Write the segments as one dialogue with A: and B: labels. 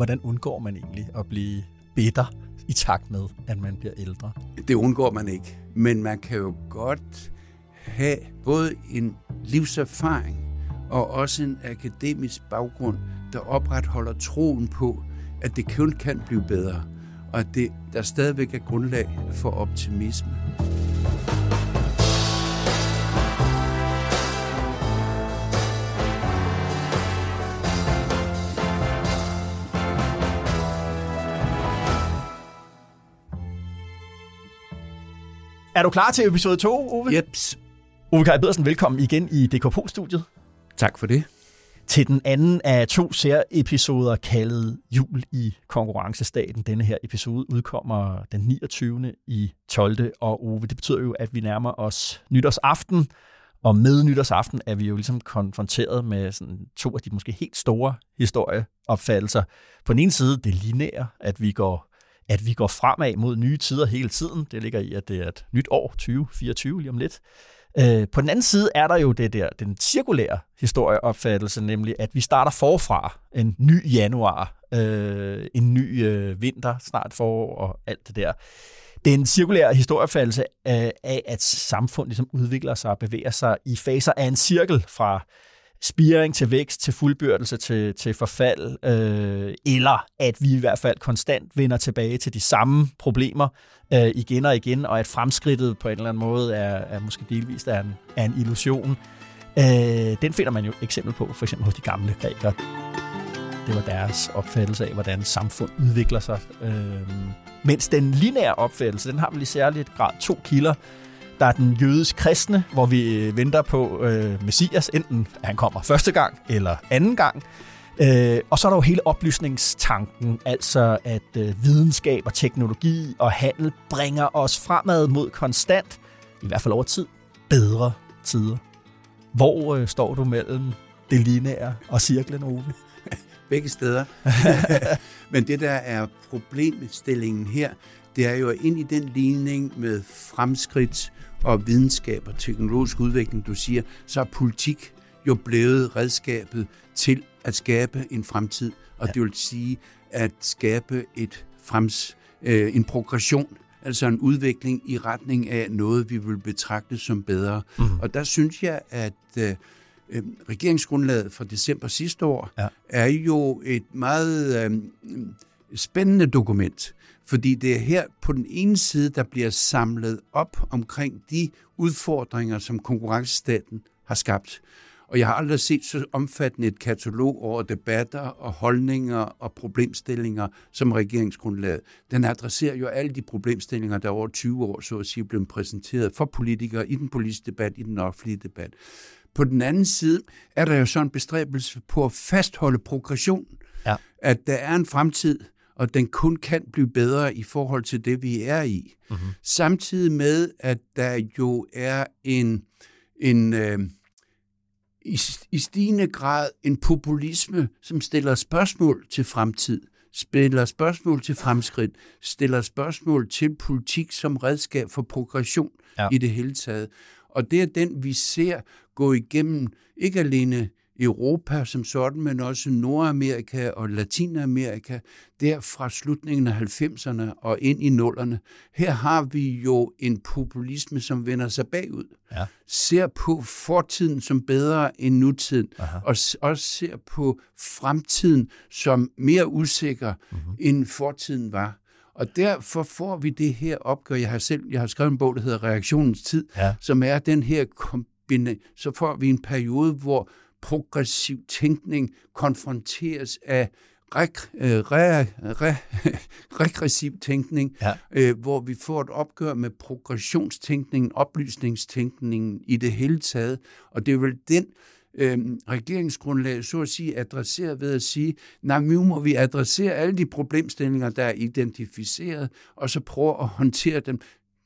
A: Hvordan undgår man egentlig at blive bitter i takt med, at man bliver ældre?
B: Det undgår man ikke. Men man kan jo godt have både en livserfaring og også en akademisk baggrund, der opretholder troen på, at det kun kan blive bedre, og at det, der stadigvæk er grundlag for optimisme.
A: Er du klar til episode 2, Ove?
B: Jeps.
A: Ove Kaj Pedersen, velkommen igen i DKP-studiet.
B: Tak for det.
A: Til den anden af to særepisoder kaldet Jul i konkurrencestaten. Denne her episode udkommer den 29. i 12. Og Ove, det betyder jo, at vi nærmer os nytårsaften. Og med nytårsaften er vi jo ligesom konfronteret med sådan to af de måske helt store historieopfattelser. På den ene side det lineære, at vi går at vi går fremad mod nye tider hele tiden. Det ligger i, at det er et nyt år, 2024 lige om lidt. Øh, på den anden side er der jo det der, den cirkulære historieopfattelse, nemlig at vi starter forfra en ny januar, øh, en ny øh, vinter, snart forår og alt det der. Det er en cirkulær historieopfattelse øh, af, at samfund ligesom udvikler sig og bevæger sig i faser af en cirkel fra spiring til vækst, til fuldbyrdelse, til, til forfald, øh, eller at vi i hvert fald konstant vender tilbage til de samme problemer øh, igen og igen, og at fremskridtet på en eller anden måde er, er måske delvist er en, er en illusion. Øh, den finder man jo eksempel på, for eksempel hos de gamle grækere. Det var deres opfattelse af, hvordan samfund udvikler sig. Øh, mens den lineære opfattelse, den har vel i særligt grad to kilder. Der er den jødisk kristne, hvor vi øh, venter på øh, Messias, enten at han kommer første gang eller anden gang. Øh, og så er der jo hele oplysningstanken, altså at øh, videnskab og teknologi og handel bringer os fremad mod konstant, i hvert fald over tid, bedre tider. Hvor øh, står du mellem det lineære og cirklen, Ove?
B: Begge steder. Men det, der er problemstillingen her, det er jo ind i den ligning med fremskridt og videnskab og teknologisk udvikling, du siger, så er politik jo blevet redskabet til at skabe en fremtid, og ja. det vil sige at skabe et frems, øh, en progression, altså en udvikling i retning af noget, vi vil betragte som bedre. Mm. Og der synes jeg, at øh, øh, regeringsgrundlaget fra december sidste år ja. er jo et meget øh, spændende dokument, fordi det er her på den ene side, der bliver samlet op omkring de udfordringer, som konkurrencestaten har skabt. Og jeg har aldrig set så omfattende et katalog over debatter og holdninger og problemstillinger som regeringsgrundlaget. Den adresserer jo alle de problemstillinger, der over 20 år så at sige blev præsenteret for politikere i den politiske debat, i den offentlige debat. På den anden side er der jo sådan en bestræbelse på at fastholde progression. Ja. At der er en fremtid, og den kun kan blive bedre i forhold til det, vi er i. Mm-hmm. Samtidig med, at der jo er en, en øh, i, i stigende grad en populisme, som stiller spørgsmål til fremtid, stiller spørgsmål til fremskridt, stiller spørgsmål til politik som redskab for progression ja. i det hele taget. Og det er den, vi ser gå igennem ikke alene Europa som sådan, men også Nordamerika og Latinamerika, der fra slutningen af 90'erne og ind i nullerne. Her har vi jo en populisme, som vender sig bagud. Ja. Ser på fortiden som bedre end nutiden, Aha. og også ser på fremtiden som mere usikker, uh-huh. end fortiden var. Og derfor får vi det her opgør. Jeg har selv jeg har skrevet en bog, der hedder Reaktionens tid, ja. som er den her kombination. Så får vi en periode, hvor progressiv tænkning konfronteres af reg- øh, re- re- regressiv tænkning, ja. øh, hvor vi får et opgør med progressionstænkningen, oplysningstænkningen i det hele taget. Og det er vel den øh, regeringsgrundlaget så at sige adresserer ved at sige, nej, nu må vi adressere alle de problemstillinger, der er identificeret, og så prøve at håndtere dem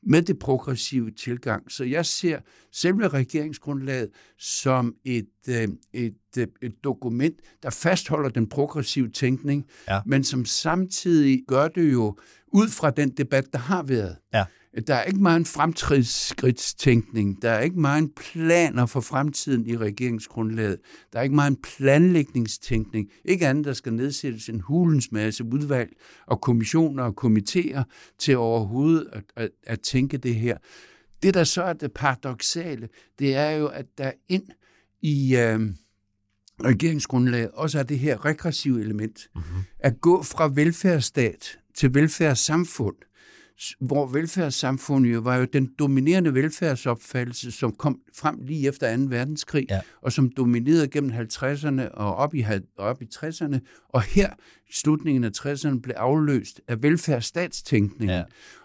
B: med det progressive tilgang. Så jeg ser selve regeringsgrundlaget som et, øh, et, øh, et dokument, der fastholder den progressive tænkning, ja. men som samtidig gør det jo ud fra den debat, der har været. Ja. Der er ikke meget fremtridskridtstænkning. Der er ikke meget planer for fremtiden i regeringsgrundlaget. Der er ikke meget planlægningstænkning. Ikke andet, der skal nedsættes en hulens masse udvalg og kommissioner og komitéer til overhovedet at, at, at tænke det her. Det, der så er det paradoxale, det er jo, at der ind i øh, regeringsgrundlaget også er det her regressive element. Mm-hmm. At gå fra velfærdsstat til velfærdssamfund – hvor velfærdssamfundet jo var jo den dominerende velfærdsopfattelse, som kom frem lige efter 2. verdenskrig, ja. og som dominerede gennem 50'erne og op i, op i 60'erne, og her slutningen af 60'erne blev afløst af velfærdsstatstænkning. Ja.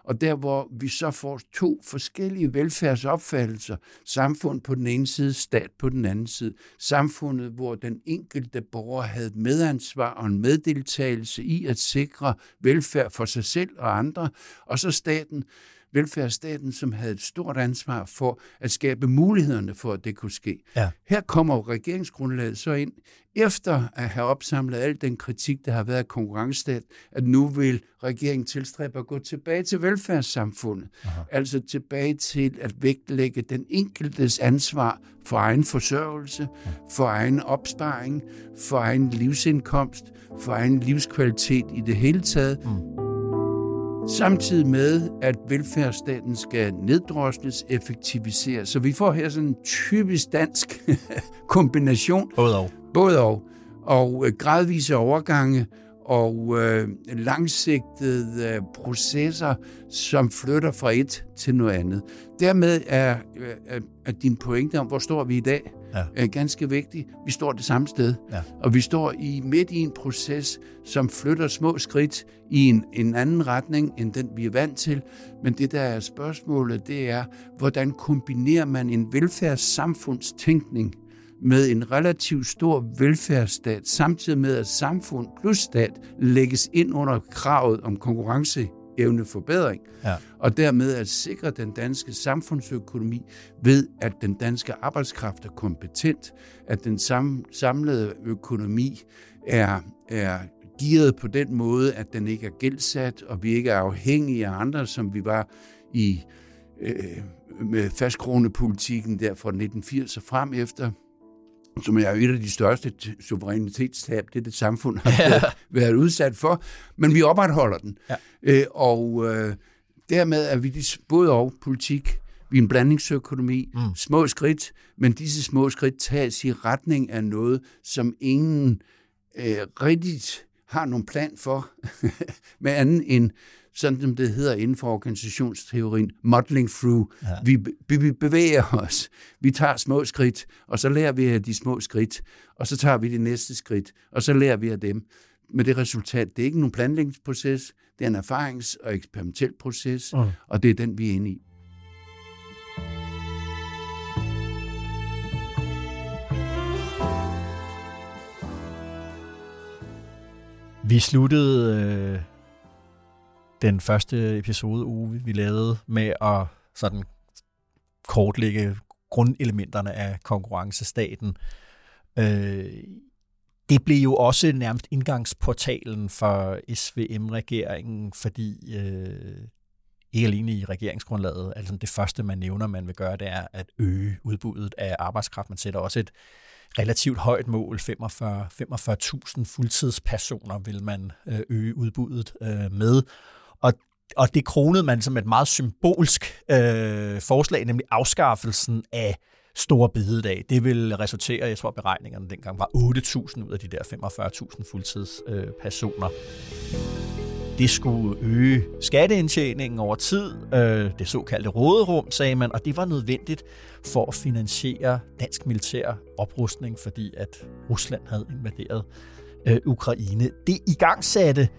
B: Og der, hvor vi så får to forskellige velfærdsopfattelser, samfund på den ene side, stat på den anden side. Samfundet, hvor den enkelte borger havde medansvar og en meddeltagelse i at sikre velfærd for sig selv og andre, og så staten, velfærdsstaten, som havde et stort ansvar for at skabe mulighederne for, at det kunne ske. Ja. Her kommer regeringsgrundlaget så ind, efter at have opsamlet al den kritik, der har været af konkurrencestat, at nu vil regeringen tilstræbe at gå tilbage til velfærdssamfundet. Aha. Altså tilbage til at vægtlægge den enkeltes ansvar for egen forsørgelse, for egen opsparing, for egen livsindkomst, for egen livskvalitet i det hele taget. Mm samtidig med, at velfærdsstaten skal neddrosles, effektiviseres. Så vi får her sådan en typisk dansk kombination.
A: Både og.
B: Både og. Og øh, gradvise overgange og øh, langsigtede øh, processer, som flytter fra et til noget andet. Dermed er, øh, er din pointe om, hvor står vi i dag, ja. er ganske vigtig. Vi står det samme sted, ja. og vi står i midt i en proces, som flytter små skridt i en, en anden retning, end den vi er vant til. Men det, der er spørgsmålet, det er, hvordan kombinerer man en velfærdssamfundstænkning med en relativt stor velfærdsstat, samtidig med at samfund plus stat lægges ind under kravet om konkurrence forbedring, ja. og dermed at sikre den danske samfundsøkonomi ved, at den danske arbejdskraft er kompetent, at den sam, samlede økonomi er, er gearet på den måde, at den ikke er gældsat, og vi ikke er afhængige af andre, som vi var i øh, med fastkronepolitikken der fra 1980 og frem efter som er et af de største suverænitetstab, det det samfund har ja. været udsat for, men vi opretholder den. Ja. Øh, og øh, dermed er vi både og politik, vi er en blandingsøkonomi, mm. små skridt, men disse små skridt tages i retning af noget, som ingen øh, rigtigt har nogen plan for, med anden end sådan som det hedder inden for organisationsteorien, modeling through. Ja. Vi, vi bevæger os, vi tager små skridt, og så lærer vi af de små skridt, og så tager vi de næste skridt, og så lærer vi af dem. Med det resultat, det er ikke nogen planlægningsproces, det er en erfarings- og eksperimentel proces, mm. og det er den, vi er inde i.
A: Vi sluttede øh, den første episode, uge, vi lavede med at sådan kortlægge grundelementerne af konkurrencestaten. Øh, det blev jo også nærmest indgangsportalen for SVM-regeringen, fordi øh, ikke alene i regeringsgrundlaget, altså det første, man nævner, man vil gøre, det er at øge udbuddet af arbejdskraft. Man sætter også et relativt højt mål, 45, 45.000 fuldtidspersoner vil man øh, øge udbuddet øh, med. Og, og det kronede man som et meget symbolsk øh, forslag, nemlig afskaffelsen af store bededag. Det vil resultere, jeg tror beregningerne dengang var 8.000 ud af de der 45.000 fuldtidspersoner. Øh, det skulle øge skatteindtjeningen over tid, øh, det såkaldte råderum, sagde man, og det var nødvendigt for at finansiere dansk militær oprustning, fordi at Rusland havde invaderet øh, Ukraine. Det igangsatte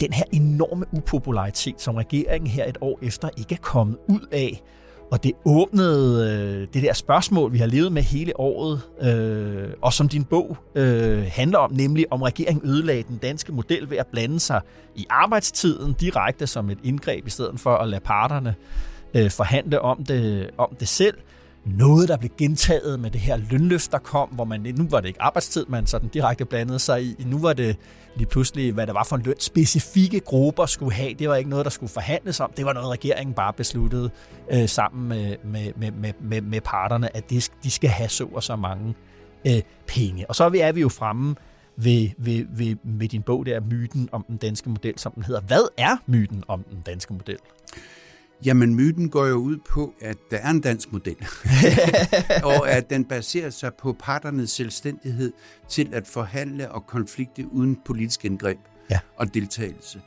A: den her enorme upopularitet, som regeringen her et år efter ikke er kommet ud af. Og det åbnede øh, det der spørgsmål, vi har levet med hele året, øh, og som din bog øh, handler om, nemlig om regeringen ødelagde den danske model ved at blande sig i arbejdstiden direkte som et indgreb, i stedet for at lade parterne øh, forhandle om det, om det selv noget, der blev gentaget med det her lønløft, der kom, hvor man, nu var det ikke arbejdstid, man sådan direkte blandede sig i. Nu var det lige pludselig, hvad der var for en løn, specifikke grupper skulle have. Det var ikke noget, der skulle forhandles om. Det var noget, regeringen bare besluttede øh, sammen med, med, med, med, med parterne, at de, de skal have så og så mange øh, penge. Og så er vi jo fremme ved, ved, ved, ved din bog der, Myten om den danske model, som den hedder. Hvad er myten om den danske model?
B: Jamen, myten går jo ud på, at der er en dansk model, og at den baserer sig på parternes selvstændighed til at forhandle og konflikte uden politisk indgreb ja. og deltagelse.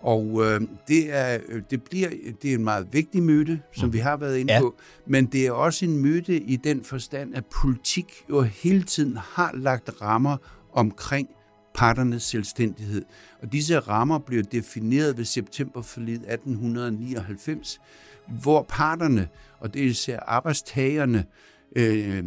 B: Og øh, det, er, det, bliver, det er en meget vigtig myte, som mm. vi har været inde ja. på, men det er også en myte i den forstand, at politik jo hele tiden har lagt rammer omkring parternes selvstændighed. Og disse rammer blev defineret ved septemberforliget 1899, hvor parterne, og det er især arbejdstagerne, øh,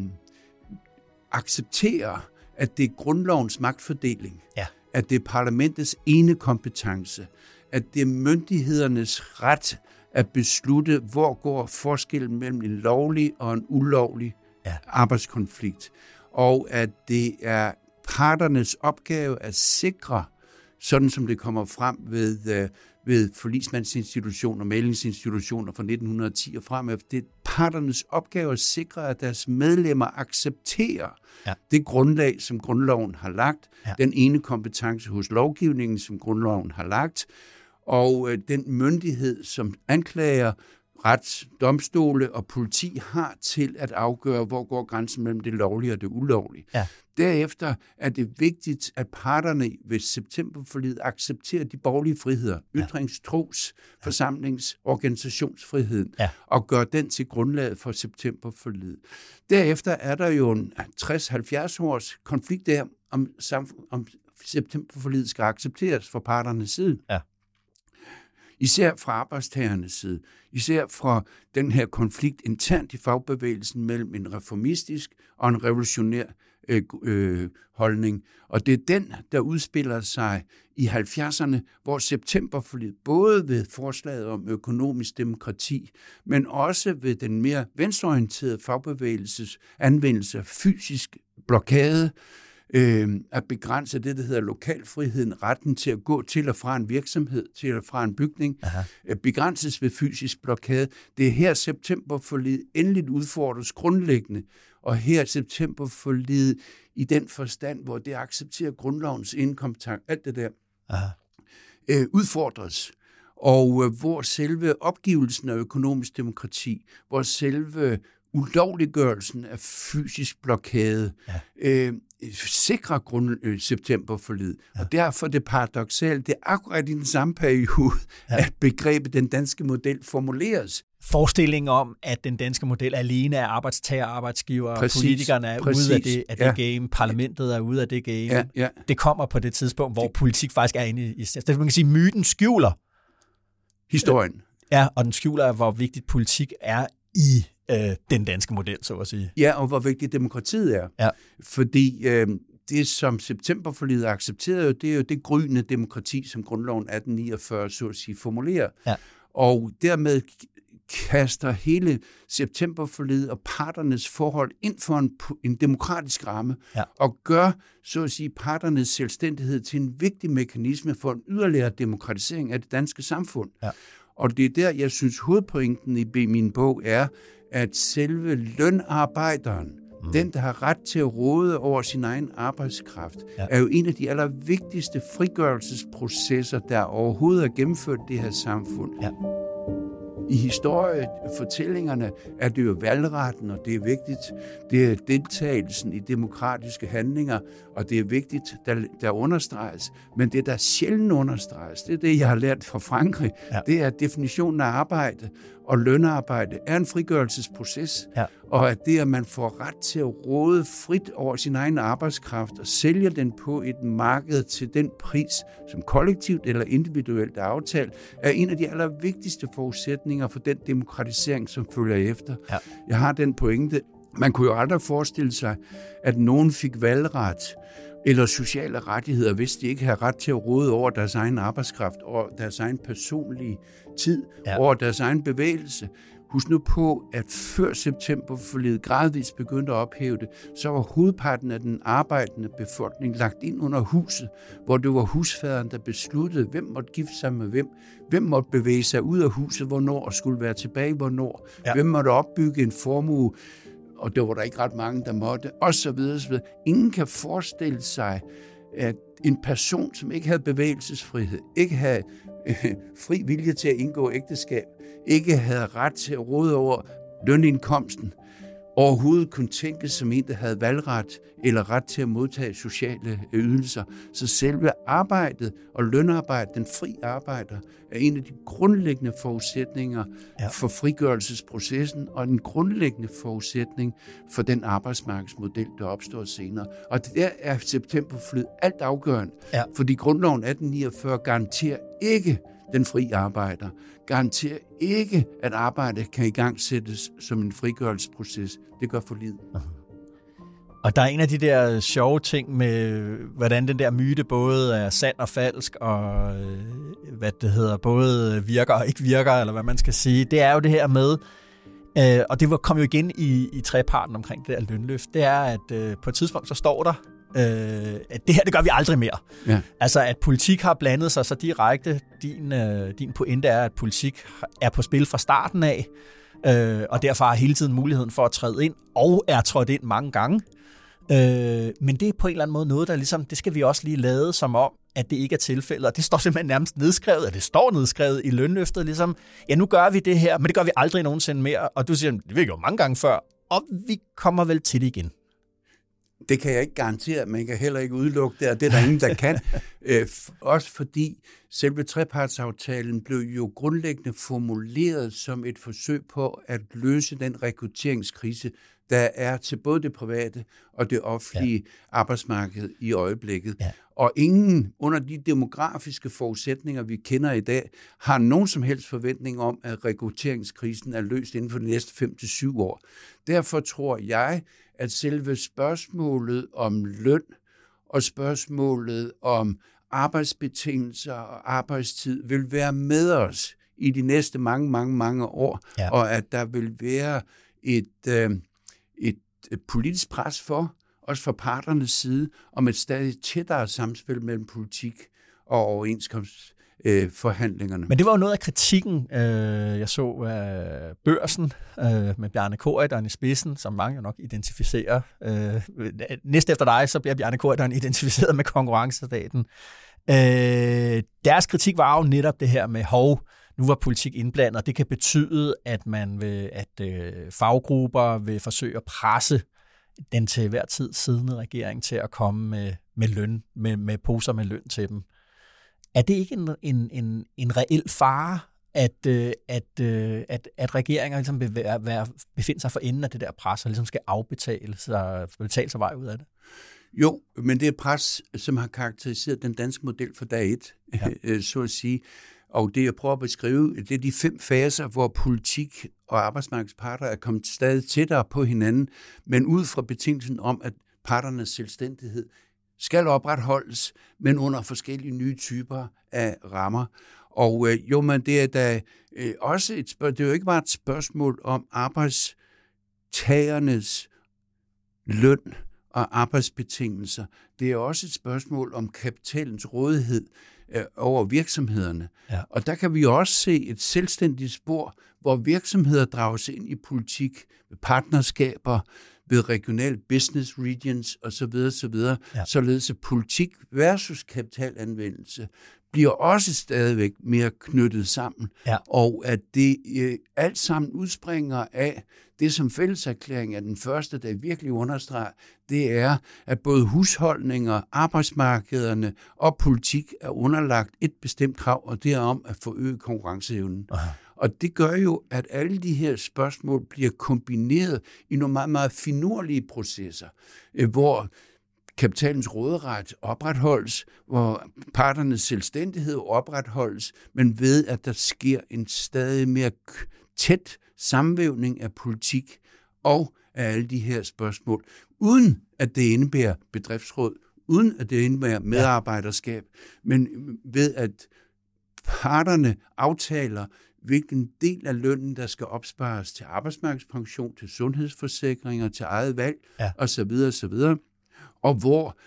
B: accepterer, at det er grundlovens magtfordeling, ja. at det er parlamentets ene kompetence, at det er myndighedernes ret at beslutte, hvor går forskellen mellem en lovlig og en ulovlig ja. arbejdskonflikt, og at det er parternes opgave at sikre, sådan som det kommer frem ved, øh, ved forlismandsinstitutioner og mailingsinstitutioner fra 1910 og frem, det er parternes opgave at sikre, at deres medlemmer accepterer ja. det grundlag, som grundloven har lagt, ja. den ene kompetence hos lovgivningen, som grundloven har lagt, og øh, den myndighed, som anklager ret, domstole og politi har til at afgøre, hvor går grænsen mellem det lovlige og det ulovlige. Ja. Derefter er det vigtigt, at parterne ved septemberforlidet accepterer de borgerlige friheder, ja. ytringstros, ja. forsamlings- organisationsfriheden, ja. og gør den til grundlaget for septemberforlidet. Derefter er der jo en 60-70 års konflikt der, om, om septemberforlidet skal accepteres for parternes side. Ja især fra arbejdstagernes side, især fra den her konflikt internt i fagbevægelsen mellem en reformistisk og en revolutionær øh, øh, holdning. Og det er den, der udspiller sig i 70'erne, hvor septemberforlidet, både ved forslaget om økonomisk demokrati, men også ved den mere venstreorienterede fagbevægelses anvendelse af fysisk blokade, øh, at begrænse det, der hedder lokalfriheden, retten til at gå til og fra en virksomhed, til og fra en bygning, Aha. Øh, begrænses ved fysisk blokade. Det er her septemberforlidet endeligt udfordres grundlæggende, og her septemberforlidet i den forstand, hvor det accepterer grundlovens indkompetence, alt det der, Aha. Øh, udfordres og øh, hvor selve opgivelsen af økonomisk demokrati, hvor selve ulovliggørelsen af fysisk blokade, ja. øh, sikrer grund øh, septemberforlid. Ja. Og derfor er det paradoxalt, det er akkurat i den samme periode, ja. at begrebet den danske model formuleres.
A: Forestillingen om, at den danske model alene er arbejdstager og arbejdsgiver, præcis, politikerne er præcis, ude af det, af det ja. game, parlamentet er ude af det game. Ja, ja. Det kommer på det tidspunkt, hvor det, politik faktisk er inde i... Det man kan sige, myten skjuler
B: historien.
A: Ja, og den skjuler, hvor vigtigt politik er i øh, den danske model, så at sige.
B: Ja, og hvor vigtigt demokratiet er. Ja. Fordi øh, det, som septemberforlidet accepterede, det er jo det gryende demokrati, som grundloven 1849, så at sige, formulerer. Ja. Og dermed kaster hele septemberforlidet og parternes forhold ind for en, en demokratisk ramme, ja. og gør, så at sige, parternes selvstændighed til en vigtig mekanisme for en yderligere demokratisering af det danske samfund. Ja. Og det er der, jeg synes, hovedpointen i min bog er, at selve lønarbejderen, mm. den, der har ret til at råde over sin egen arbejdskraft, ja. er jo en af de allervigtigste frigørelsesprocesser, der overhovedet er gennemført i det her samfund. Ja. I historiefortællingerne er det jo valgretten, og det er vigtigt. Det er deltagelsen i demokratiske handlinger, og det er vigtigt, der, der understreges. Men det, der sjældent understreges, det er det, jeg har lært fra Frankrig, ja. det er definitionen af arbejde og lønarbejde er en frigørelsesproces, ja. og at det, at man får ret til at råde frit over sin egen arbejdskraft og sælge den på et marked til den pris, som kollektivt eller individuelt er aftalt, er en af de allervigtigste forudsætninger forudsætninger for den demokratisering, som følger efter.
A: Ja.
B: Jeg har den pointe. Man kunne jo aldrig forestille sig, at nogen fik valgret eller sociale rettigheder, hvis de ikke havde ret til at råde over deres egen arbejdskraft, over deres egen personlige tid,
A: ja.
B: over deres egen bevægelse. Husk nu på, at før september forledet gradvist begyndte at ophæve det, så var hovedparten af den arbejdende befolkning lagt ind under huset, hvor det var husfaderen, der besluttede, hvem måtte gifte sig med hvem, hvem måtte bevæge sig ud af huset, hvornår og skulle være tilbage, hvornår,
A: Ja.
B: hvem måtte opbygge en formue, og det var der ikke ret mange, der måtte, så videre. Ingen kan forestille sig, at en person, som ikke havde bevægelsesfrihed, ikke havde øh, fri vilje til at indgå ægteskab, ikke havde ret til at råde over lønindkomsten, overhovedet kunne tænkes som en, der havde valgret eller ret til at modtage sociale ydelser. Så selve arbejdet og lønarbejdet, den fri arbejder, er en af de grundlæggende forudsætninger
A: Ja.
B: for frigørelsesprocessen og en grundlæggende forudsætning for den arbejdsmarkedsmodel, der opstår senere. Og der er septemberflyet alt afgørende,
A: Ja.
B: fordi grundloven 1849 garanterer ikke den fri arbejder, garanterer ikke, at arbejdet kan i gang sættes som en frigørelsesproces. Det gør for lidt.
A: Og der er en af de der sjove ting med, hvordan den der myte både er sand og falsk, og øh, hvad det hedder, både virker og ikke virker, eller hvad man skal sige, det er jo det her med, øh, og det kom jo igen i, i treparten omkring det der lønløft, det er, at øh, på et tidspunkt så står der, øh, at det her, det gør vi aldrig mere.
B: Ja.
A: Altså, at politik har blandet sig så direkte. Din, øh, din pointe er, at politik er på spil fra starten af, øh, og derfor har hele tiden muligheden for at træde ind, og er trådt ind mange gange. Øh, men det er på en eller anden måde noget, der ligesom, det skal vi også lige lade som om, at det ikke er tilfældet. Og det står simpelthen nærmest nedskrevet, at det står nedskrevet i lønløftet, ligesom, ja, nu gør vi det her, men det gør vi aldrig nogensinde mere. Og du siger, det vil vi jo mange gange før, og vi kommer vel til det igen.
B: Det kan jeg ikke garantere, man kan heller ikke udelukke det, og det er der ingen, der kan. Øh, også fordi selve trepartsaftalen blev jo grundlæggende formuleret som et forsøg på at løse den rekrutteringskrise, der er til både det private og det offentlige ja. arbejdsmarked i øjeblikket.
A: Ja.
B: Og ingen under de demografiske forudsætninger, vi kender i dag, har nogen som helst forventning om, at rekrutteringskrisen er løst inden for de næste 5-7 år. Derfor tror jeg, at selve spørgsmålet om løn og spørgsmålet om arbejdsbetingelser og arbejdstid vil være med os i de næste mange, mange, mange år,
A: Ja.
B: og at der vil være et, øh, et, politisk pres for, også fra parternes side, om et stadig tættere samspil mellem politik og overenskomst øh, forhandlingerne.
A: Men det var jo noget af kritikken, øh, jeg så af børsen øh, med Bjarne Korydon i spidsen, som mange jo nok identificerer. Øh, næste efter dig, så bliver Bjarne Korydon identificeret med konkurrencestaten. Øh, deres kritik var jo netop det her med, hov, nu var politik indblandet, og det kan betyde, at man vil, at øh, faggrupper vil forsøge at presse den til hver tid siddende regering til at komme med, med løn, med, med poser med løn til dem. Er det ikke en, en, en, en reel fare, at, øh, at, øh, at, at regeringer ligesom vil være, være, befinde sig for enden af det der pres, og ligesom skal afbetale sig, betale sig vej ud af det?
B: Jo, men det er pres, som har karakteriseret den danske model for dag et, ja. så at sige. Og det, jeg prøver at beskrive, det er de fem faser, hvor politik og arbejdsmarkedsparter er kommet stadig tættere på hinanden, men ud fra betingelsen om, at parternes selvstændighed skal opretholdes, men under forskellige nye typer af rammer. Og øh, jo, men det er da øh, også et spørgsmål, det er jo ikke bare et spørgsmål om arbejdstagernes løn og arbejdsbetingelser. Det er også et spørgsmål om kapitalens rådighed øh, over virksomhederne.
A: Ja.
B: Og der kan vi også se et selvstændigt spor, hvor virksomheder drages ind i politik med partnerskaber, ved regional business regions osv. osv.
A: Ja.
B: Således at politik versus kapitalanvendelse bliver også stadigvæk mere knyttet sammen.
A: Ja.
B: Og at det øh, alt sammen udspringer af det, som fælleserklæringen er den første, der virkelig understreger, det er, at både husholdninger, arbejdsmarkederne og politik er underlagt et bestemt krav, og det er om at forøge konkurrenceevnen.
A: Aha.
B: Og det gør jo, at alle de her spørgsmål bliver kombineret i nogle meget, meget finurlige processer, øh, hvor kapitalens råderet opretholdes, hvor parternes selvstændighed opretholdes, men ved at der sker en stadig mere tæt sammenvævning af politik og af alle de her spørgsmål, uden at det indebærer bedriftsråd, uden at det indebærer medarbejderskab, men ved at parterne aftaler, hvilken del af lønnen, der skal opspares til arbejdsmarkedspension, til sundhedsforsikringer, til eget valg ja. osv. osv. Og hvor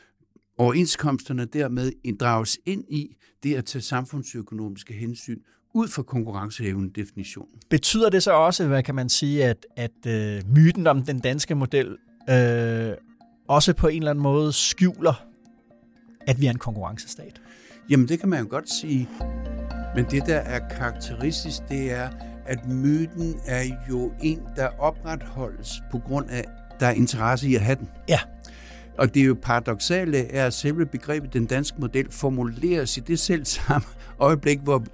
B: overenskomsterne dermed inddrages ind i det at tage samfundsøkonomiske hensyn ud fra konkurrenceevnen definitionen.
A: Betyder det så også, hvad kan man sige, at, at uh, myten om den danske model uh, også på en eller anden måde skjuler, at vi er en konkurrencestat?
B: Jamen det kan man jo godt sige. Men det, der er karakteristisk, det er, at myten er jo en, der opretholdes på grund af, der er interesse i at have den.
A: Ja.
B: Og det er jo paradoxale, er, at selve begrebet den danske model formuleres i det selv samme øjeblik, hvor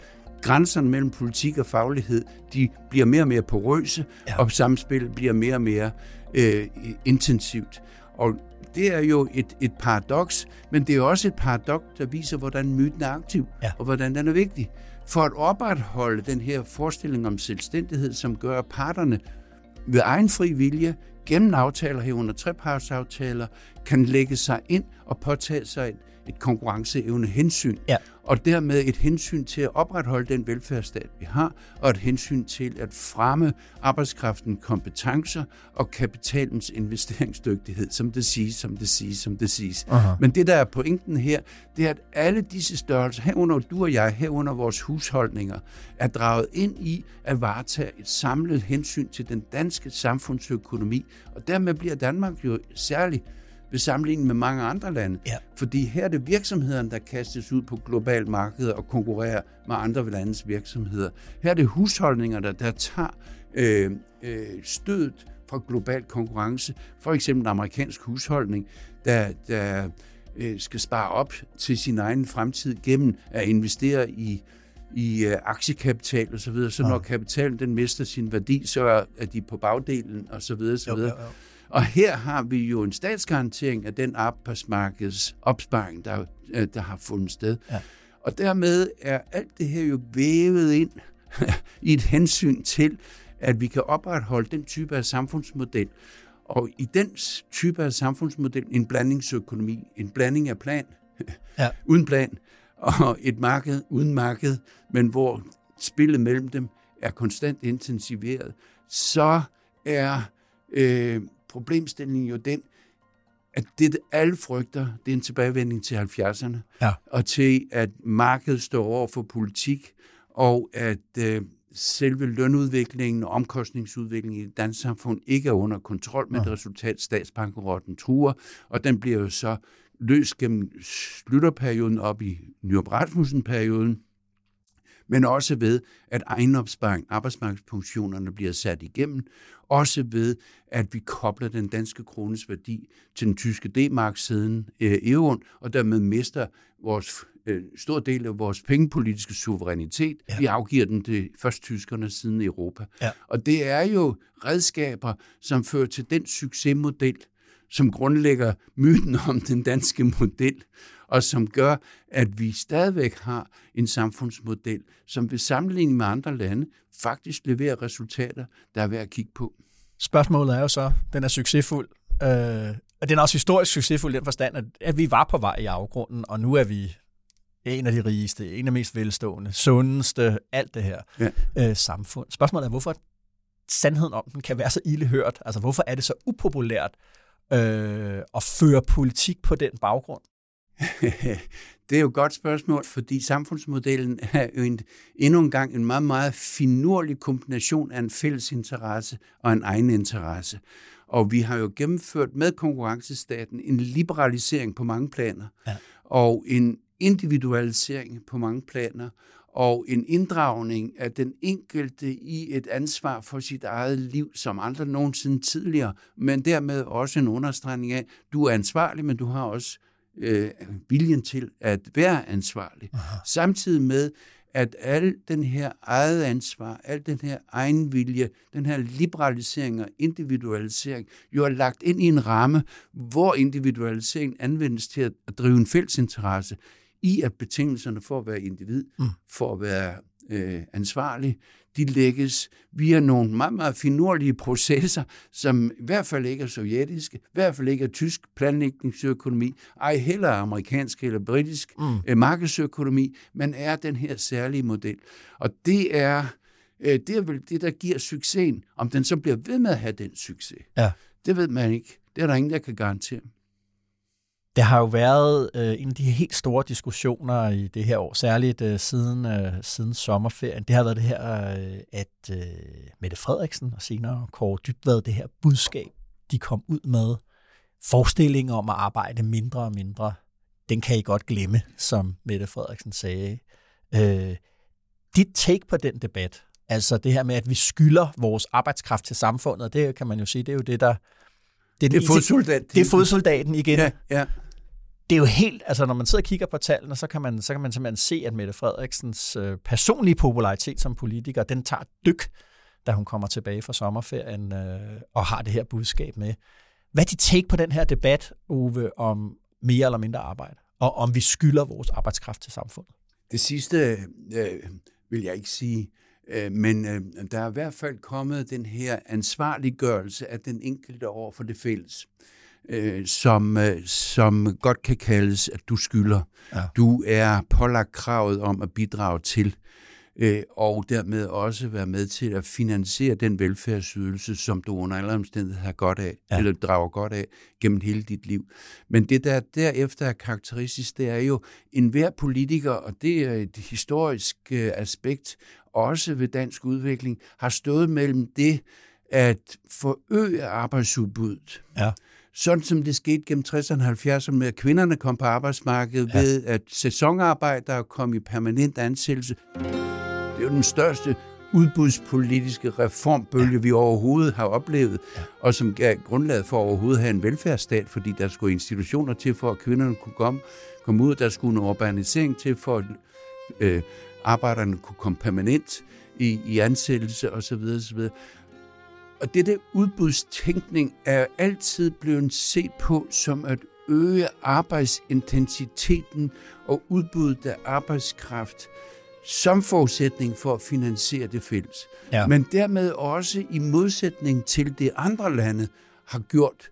B: grænserne mellem politik og faglighed, de bliver mere og mere porøse, ja. og samspillet bliver mere og mere øh, intensivt. Og det er jo et, et paradoks, men det er også et paradoks, der viser, hvordan myten er aktiv, ja. og hvordan den er vigtig. For at opretholde den her forestilling om selvstændighed, som gør parterne ved egen fri vilje, gennem aftaler herunder trepartsaftaler, kan lægge sig ind og påtage sig et, et konkurrenceevne hensyn. Ja og dermed et hensyn til at opretholde den velfærdsstat, vi har, og et hensyn til at fremme arbejdskraften kompetencer og kapitalens investeringsdygtighed, som det siges, som det siges, som det siges. Aha. Men det, der er pointen her, det er, at alle disse størrelser, herunder du og jeg, herunder vores husholdninger, er draget ind i at varetage et samlet hensyn til den danske samfundsøkonomi, og dermed bliver Danmark jo særligt ved sammenligning med mange andre lande. Ja. Fordi her er det virksomhederne, der kastes ud på globalt marked og konkurrerer med andre landes virksomheder. Her er det husholdninger, der, der tager øh, øh, stødet fra global konkurrence. For eksempel en amerikansk husholdning, der, der øh, skal spare op til sin egen fremtid gennem at investere i i øh, aktiekapital og så videre. Så når kapitalen den mister sin værdi, så er de på bagdelen og så videre. Så videre. Jo, jo, jo. Og her har vi jo en statsgarantering af den arbejdsmarkeds opsparing, der, øh, der har fundet sted. Ja. Og dermed er alt det her jo vævet ind i et hensyn til, at vi kan opretholde den type af samfundsmodel. Og i den type af samfundsmodel, en blandingsøkonomi, en blanding af plan, ja. uden plan, og et marked uden marked, men hvor spillet mellem dem er konstant intensiveret, så er øh, problemstillingen jo den, at det alle frygter, det er en tilbagevending til 70'erne, ja. og til at markedet står over for politik, og at øh, selve lønudviklingen og omkostningsudviklingen i det danske samfund ikke er under kontrol, med ja. det resultat statsbankerotten truer, og den bliver jo så løst gennem slutterperioden op i Nyrup Rasmussen-perioden, men også ved, at egenopsparing, arbejdsmarkedspensionerne bliver sat igennem, også ved, at vi kobler den danske krones værdi til den tyske D-mark siden øh, euroen, og dermed mister vores øh, stor del af vores pengepolitiske suverænitet. Ja. Vi afgiver den til først tyskerne siden Europa. Ja. Og det er jo redskaber, som fører til den succesmodel, som grundlægger myten om den danske model, og som gør, at vi stadigvæk har en samfundsmodel, som ved sammenligning med andre lande faktisk leverer resultater, der er værd at kigge på.
A: Spørgsmålet er jo så, den er succesfuld, øh, og den er også historisk succesfuld i den forstand, at, at vi var på vej i afgrunden, og nu er vi en af de rigeste, en af de mest velstående, sundeste, alt det her ja. øh, samfund. Spørgsmålet er, hvorfor sandheden om den kan være så ildehørt? Altså, hvorfor er det så upopulært øh, at føre politik på den baggrund?
B: det er jo et godt spørgsmål, fordi samfundsmodellen er jo en, endnu en gang en meget, meget finurlig kombination af en fælles interesse og en egen interesse. Og vi har jo gennemført med konkurrencestaten en liberalisering på mange planer, ja. og en individualisering på mange planer, og en inddragning af den enkelte i et ansvar for sit eget liv, som aldrig nogensinde tidligere, men dermed også en understregning af, du er ansvarlig, men du har også øh, viljen til at være ansvarlig. Aha. Samtidig med, at al den her eget ansvar, al den her egenvilje, den her liberalisering og individualisering, jo er lagt ind i en ramme, hvor individualisering anvendes til at drive en fælles interesse i, at betingelserne for at være individ, mm. for at være øh, ansvarlig, de lægges via nogle meget, meget finurlige processer, som i hvert fald ikke er sovjetiske, i hvert fald ikke er tysk planlægningsøkonomi, ej heller amerikansk eller britisk mm. øh, markedsøkonomi, men er den her særlige model. Og det er, øh, det er vel det, der giver succesen. Om den så bliver ved med at have den succes, ja. det ved man ikke. Det er der ingen, der kan garantere.
A: Det har jo været øh, en af de helt store diskussioner i det her år, særligt øh, siden, øh, siden sommerferien. Det har været det her, øh, at øh, Mette Frederiksen og senere Kåre Dybvad, det her budskab, de kom ud med, forestillingen om at arbejde mindre og mindre, den kan I godt glemme, som Mette Frederiksen sagde. Øh, dit take på den debat, altså det her med, at vi skylder vores arbejdskraft til samfundet, det kan man jo sige, det er jo det, der
B: det er, det er fodsoldaten.
A: Det er fodsoldaten igen.
B: Ja, ja
A: det er jo helt, altså når man sidder og kigger på tallene, så kan man, så kan man simpelthen se, at Mette Frederiksens øh, personlige popularitet som politiker, den tager dyk, da hun kommer tilbage fra sommerferien øh, og har det her budskab med. Hvad er dit take på den her debat, Ove, om mere eller mindre arbejde, og om vi skylder vores arbejdskraft til samfundet?
B: Det sidste øh, vil jeg ikke sige, øh, men øh, der er i hvert fald kommet den her ansvarliggørelse af den enkelte over for det fælles øh, som, øh, som godt kan kaldes, at du skylder. Ja. Du er pålagt kravet om at bidrage til, øh, og dermed også være med til at finansiere den velfærdsydelse, som du under alle omstændigheder har godt af, ja. eller drager godt af gennem hele dit liv. Men det, der derefter er karakteristisk, det er jo enhver politiker, og det er et historisk øh, aspekt, også ved dansk udvikling, har stået mellem det, at forøge arbejdsudbuddet, ja sådan som det skete gennem 60'erne og 70'erne med, at kvinderne kom på arbejdsmarkedet ja. ved, at sæsonarbejdere kom i permanent ansættelse. Det er jo den største udbudspolitiske reformbølge, ja. vi overhovedet har oplevet, ja. og som gav grundlaget for at overhovedet have en velfærdsstat, fordi der skulle institutioner til, for at kvinderne kunne komme, komme ud, der skulle en urbanisering til, for at øh, arbejderne kunne komme permanent i, i ansættelse osv. osv. Og dette udbudstænkning er altid blevet set på som at øge arbejdsintensiteten og udbuddet af arbejdskraft som forudsætning for at finansiere det fælles. Ja. Men dermed også i modsætning til det andre lande har gjort.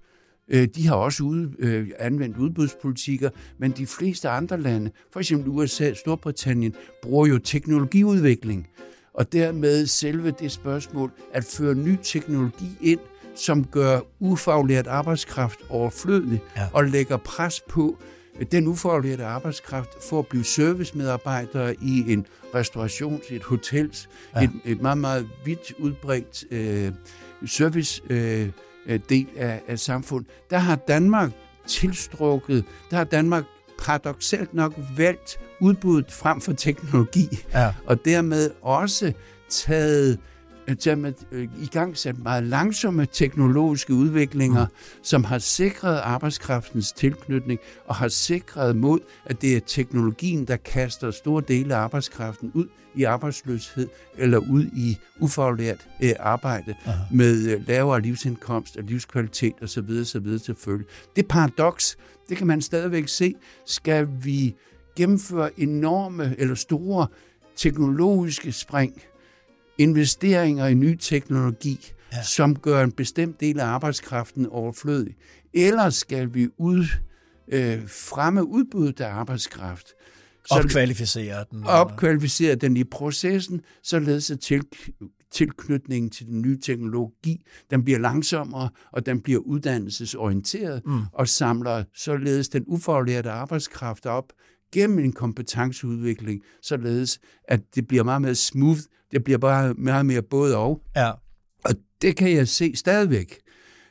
B: Øh, de har også øh, anvendt udbudspolitikker, men de fleste andre lande, for eksempel USA og Storbritannien, bruger jo teknologiudvikling og dermed selve det spørgsmål at føre ny teknologi ind, som gør ufaglært arbejdskraft overflødig ja. og lægger pres på den ufaglærte arbejdskraft for at blive servicemedarbejdere i en restauration, et hotels, ja. et, et meget, meget vidt udbredt øh, service øh, del af, af samfundet. Der har Danmark tilstrukket, der har Danmark paradoxalt nok valgt udbuddet frem for teknologi, ja. og dermed også taget i gang sat meget langsomme teknologiske udviklinger, mm. som har sikret arbejdskraftens tilknytning og har sikret mod, at det er teknologien, der kaster store dele af arbejdskraften ud i arbejdsløshed eller ud i ufaglært øh, arbejde Aha. med øh, lavere livsindkomst og livskvalitet osv. osv. til følge. Det paradoks, det kan man stadigvæk se. Skal vi gennemføre enorme eller store teknologiske spring, investeringer i ny teknologi, ja. som gør en bestemt del af arbejdskraften overflødig? Eller skal vi ud, øh, fremme udbuddet af arbejdskraft?
A: Så opkvalificere den.
B: Opkvalificere den i processen, således at til, tilknytningen til den nye teknologi, den bliver langsommere, og den bliver uddannelsesorienteret, mm. og samler således den ufaglærte arbejdskraft op gennem en kompetenceudvikling, således at det bliver meget mere smooth, det bliver bare meget mere både og. Ja. Og det kan jeg se stadigvæk,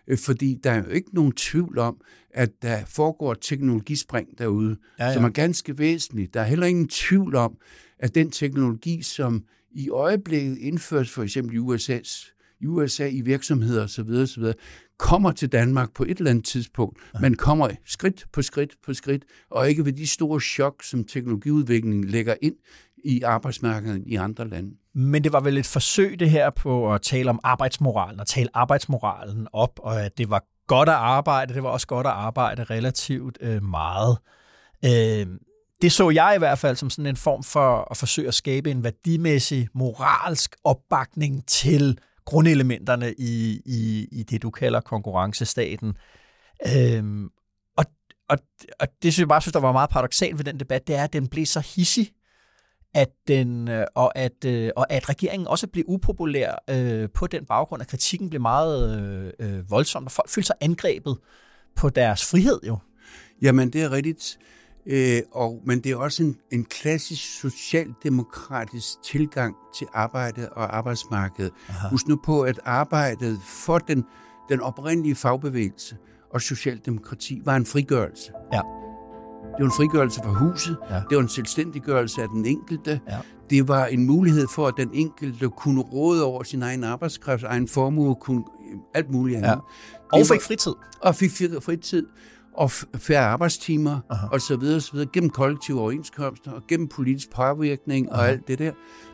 B: øh, fordi der er jo ikke nogen tvivl om, at der foregår teknologispring derude, ja, ja. som er ganske væsentligt. Der er heller ingen tvivl om, at den teknologi, som i øjeblikket indføres for eksempel i USA's USA i virksomheder osv., osv., kommer til Danmark på et eller andet tidspunkt, ja. men kommer skridt på skridt på skridt, og ikke ved de store chok, som teknologiudviklingen lægger ind i arbejdsmarkedet i andre lande.
A: Men det var vel et forsøg det her på at tale om arbejdsmoralen og tale arbejdsmoralen op, og at det var godt at arbejde, det var også godt at arbejde relativt øh, meget. Øh, det så jeg i hvert fald som sådan en form for at forsøge at skabe en værdimæssig, moralsk opbakning til grundelementerne i, i, i det, du kalder konkurrencestaten. Øhm, og, og, og det synes jeg bare synes, der var meget paradoxalt ved den debat, det er, at den blev så hissig, at den, øh, og, at, øh, og at regeringen også blev upopulær øh, på den baggrund, at kritikken blev meget øh, øh voldsom, og folk følte sig angrebet på deres frihed jo.
B: Jamen, det er rigtigt. Øh, og, men det er også en, en klassisk socialdemokratisk tilgang til arbejde og arbejdsmarkedet. Aha. Husk nu på, at arbejdet for den, den oprindelige fagbevægelse og socialdemokrati var en frigørelse.
A: Ja.
B: Det var en frigørelse fra huset. Ja. Det var en selvstændiggørelse af den enkelte.
A: Ja.
B: Det var en mulighed for, at den enkelte kunne råde over sin egen arbejdskraft, egen formue, kunne alt muligt andet. Ja.
A: Og fik fritid.
B: Og fik fritid og færre arbejdstimer Aha. og så videre, så videre, gennem kollektive overenskomster og gennem politisk påvirkning Aha. og alt det der.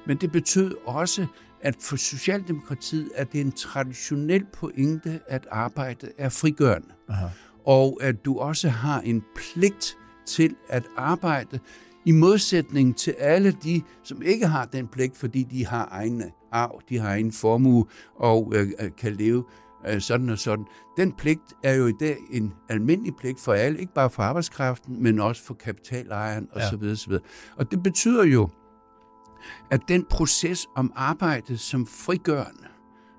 B: Men det betød også, at for Socialdemokratiet er det en traditionel pointe, at arbejdet er frigørende. Aha. Og at du også har en pligt til at arbejde, i modsætning til alle de, som ikke har den pligt, fordi de har egne arv, de har egen formue og øh, øh kan leve øh, sådan og sådan. Den pligt er jo i dag en almindelig pligt for alle, ikke bare for arbejdskraften, men også for kapitalejeren osv. Ja. osv. Og det betyder jo, at den proces om arbejdet som frigørende,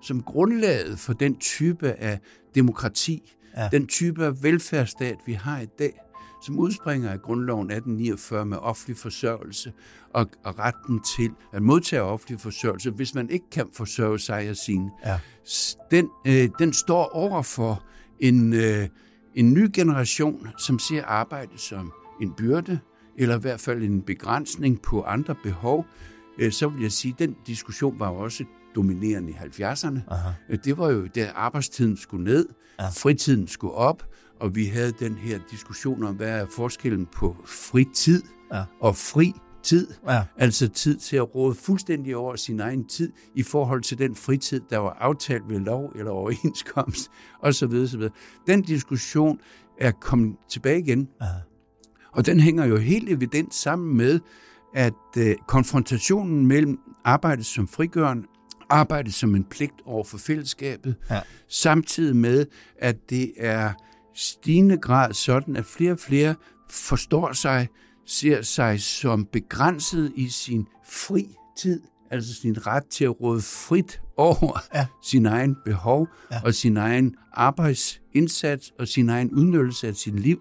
B: som grundlaget for den type af demokrati, ja. den type af velfærdsstat, vi har i dag, som udspringer af grundloven 1849 med offentlig forsørgelse og, og retten til at modtage offentlig forsørgelse, hvis man ikke kan forsørge sig og sine. Ja. Den, øh, den står over for en, øh, en ny generation, som ser arbejde som en byrde, eller i hvert fald en begrænsning på andre behov, øh, så vil jeg sige, at den diskussion var også dominerende i 70'erne. Aha. Øh, det var jo, da arbejdstiden skulle ned, ja. fritiden skulle op, og vi havde den her diskussion om, hvad er forskellen på fritid ja. og fri tid. Ja. Altså tid til at råde fuldstændig over sin egen tid i forhold til den fritid, der var aftalt ved lov eller overenskomst osv. osv. Den diskussion er kommet tilbage igen. Ja. Og den hænger jo helt evident sammen med, at øh, konfrontationen mellem arbejdet som frigørende arbejde som en pligt over for fællesskabet, ja. samtidig med, at det er stigende grad sådan, at flere og flere forstår sig, ser sig som begrænset i sin fri tid, altså sin ret til at råde frit over ja. sin egen behov ja. og sin egen arbejdsindsats og sin egen udnyttelse af sit liv.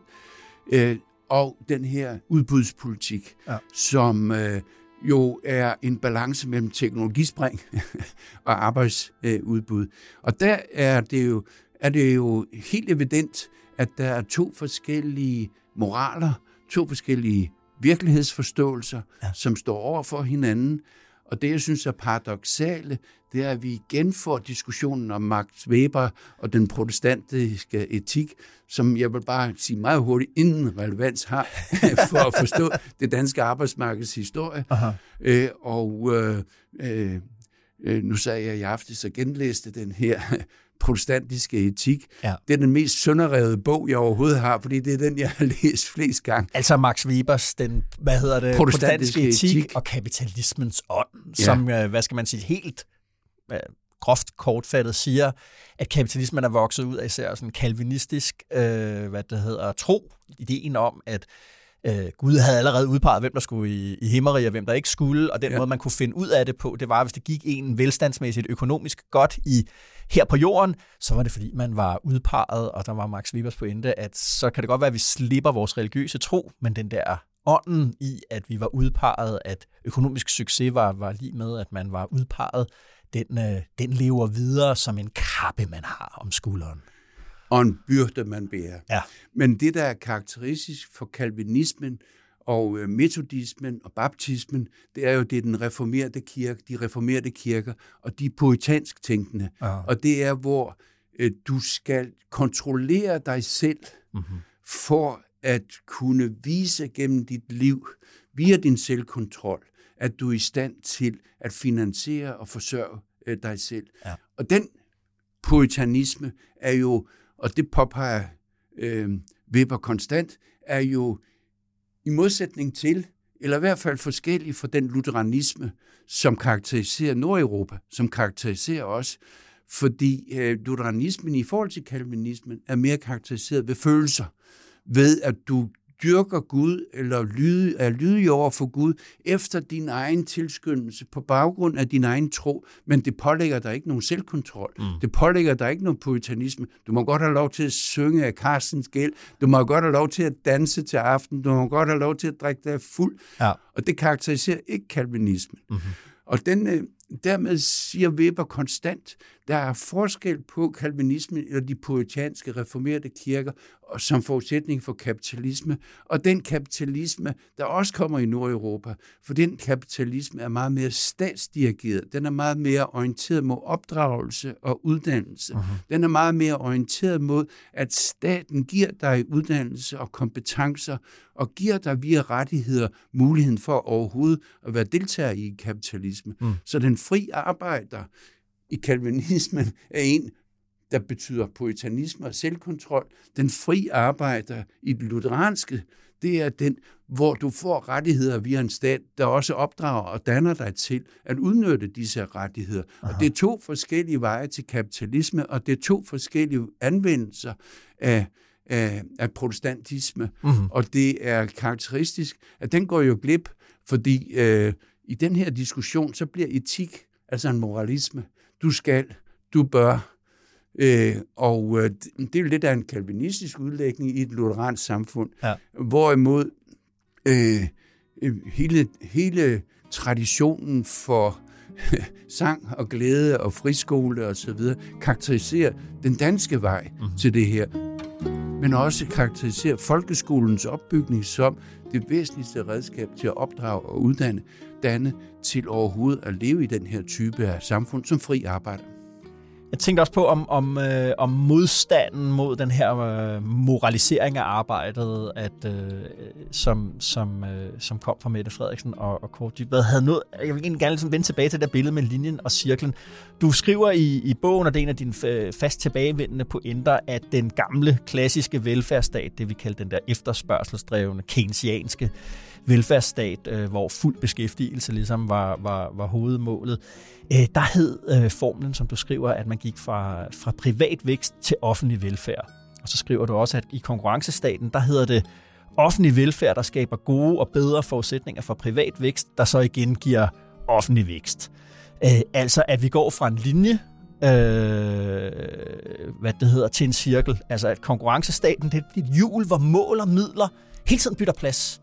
B: Øh, og den her udbudspolitik, ja. som øh, jo er en balance mellem teknologispring og arbejdsudbud. og der er det, jo, er det jo helt evident, at der er to forskellige moraler, to forskellige virkelighedsforståelser, ja. som står over for hinanden. Og det, jeg synes er paradoxale, det er, at vi igen får diskussionen om Max Weber og den protestantiske etik, som jeg vil bare sige meget hurtigt, inden relevans har for at forstå det danske arbejdsmarkeds historie. Aha. Øh, og øh, øh, øh nu sagde jeg i aftes og genlæste den her protestantiske etik. Ja. Det er den mest sønderrevede bog, jeg overhovedet har, fordi det er den, jeg har læst flest gange.
A: Altså Max Webers, den, hvad hedder det, protestantiske, protestantiske etik, etik og kapitalismens ånd, ja. som, øh, hvad skal man sige, helt øh, groft kortfattet siger, at kapitalismen er vokset ud af især sådan kalvinistisk, øh, hvad det hedder, tro, ideen om, at øh, Gud havde allerede udpeget, hvem der skulle i, i himmeri, og hvem der ikke skulle, og den ja. måde, man kunne finde ud af det på, det var, hvis det gik en velstandsmæssigt økonomisk godt i her på jorden, så var det fordi, man var udpeget, og der var Max Webers pointe, at så kan det godt være, at vi slipper vores religiøse tro, men den der ånden i, at vi var udpeget, at økonomisk succes var, var lige med, at man var udpeget, den, øh, den lever videre som en kappe, man har om skulderen
B: og en byrde, man bærer.
A: Ja.
B: Men det, der er karakteristisk for kalvinismen og øh, metodismen og baptismen, det er jo, det er den reformerede kirke, de reformerede kirker, og de poetansk tænkende. Ja. Og det er, hvor øh, du skal kontrollere dig selv mm-hmm. for at kunne vise gennem dit liv, via din selvkontrol, at du er i stand til at finansiere og forsørge øh, dig selv.
A: Ja.
B: Og den puritanisme er jo, og det påpeger øh, Weber konstant, er jo i modsætning til, eller i hvert fald forskellig fra den lutheranisme, som karakteriserer Nordeuropa, som karakteriserer os, fordi øh, lutheranismen i forhold til kalvinismen er mere karakteriseret ved følelser, ved at du dyrker Gud, eller lyde, er lydig over for Gud, efter din egen tilskyndelse, på baggrund af din egen tro, men det pålægger dig ikke nogen selvkontrol. Mm. Det pålægger dig ikke nogen puritanisme. Du må godt have lov til at synge af Carstens gæld. Du må godt have lov til at danse til aften. Du må godt have lov til at drikke dig fuld.
A: Ja.
B: Og det karakteriserer ikke kalvinismen. Mm-hmm. Og den, øh, dermed siger Weber konstant, der er forskel på kalvinismen eller de puritanske reformerede kirker og som forudsætning for kapitalisme, og den kapitalisme, der også kommer i Nordeuropa, for den kapitalisme er meget mere statsdirigeret, den er meget mere orienteret mod opdragelse og uddannelse. Uh-huh. Den er meget mere orienteret mod, at staten giver dig uddannelse og kompetencer, og giver dig via rettigheder muligheden for overhovedet at være deltager i kapitalisme. Mm. Så den fri arbejder i kalvinismen er en, der betyder puritanisme og selvkontrol. Den fri arbejder i det lutheranske, det er den, hvor du får rettigheder via en stat, der også opdrager og danner dig til at udnytte disse rettigheder. Aha. Og det er to forskellige veje til kapitalisme, og det er to forskellige anvendelser af, af, af protestantisme. Mm-hmm. Og det er karakteristisk, at den går jo glip, fordi øh, i den her diskussion, så bliver etik altså en moralisme. Du skal, du bør, Øh, og øh, det er jo lidt af en kalvinistisk udlægning i et lutheransk samfund. Ja. Hvorimod øh, øh, hele, hele traditionen for sang og glæde og friskole og så videre karakteriserer den danske vej mm-hmm. til det her. Men også karakteriserer folkeskolens opbygning som det væsentligste redskab til at opdrage og uddanne danne til overhovedet at leve i den her type af samfund som fri arbejder.
A: Jeg tænkte også på, om, om, øh, om modstanden mod den her øh, moralisering af arbejdet, at, øh, som, som, øh, som kom fra Mette Frederiksen og, og Kåre Dybvad, havde noget... Jeg vil egentlig gerne ligesom vende tilbage til det der billede med linjen og cirklen. Du skriver i, i bogen, og det er en af dine øh, fast tilbagevendende pointer, at den gamle, klassiske velfærdsstat, det vi kalder den der efterspørgselsdrevne, keynesianske velfærdsstat, øh, hvor fuld beskæftigelse ligesom var, var, var hovedmålet, øh, der hed øh, formlen, som du skriver, at man gik fra, fra privat vækst til offentlig velfærd. Og så skriver du også, at i konkurrencestaten, der hedder det offentlig velfærd, der skaber gode og bedre forudsætninger for privat vækst, der så igen giver offentlig vækst. Øh, altså, at vi går fra en linje, øh, hvad det hedder, til en cirkel. Altså, at konkurrencestaten, det er et hjul, hvor mål og midler hele tiden bytter plads.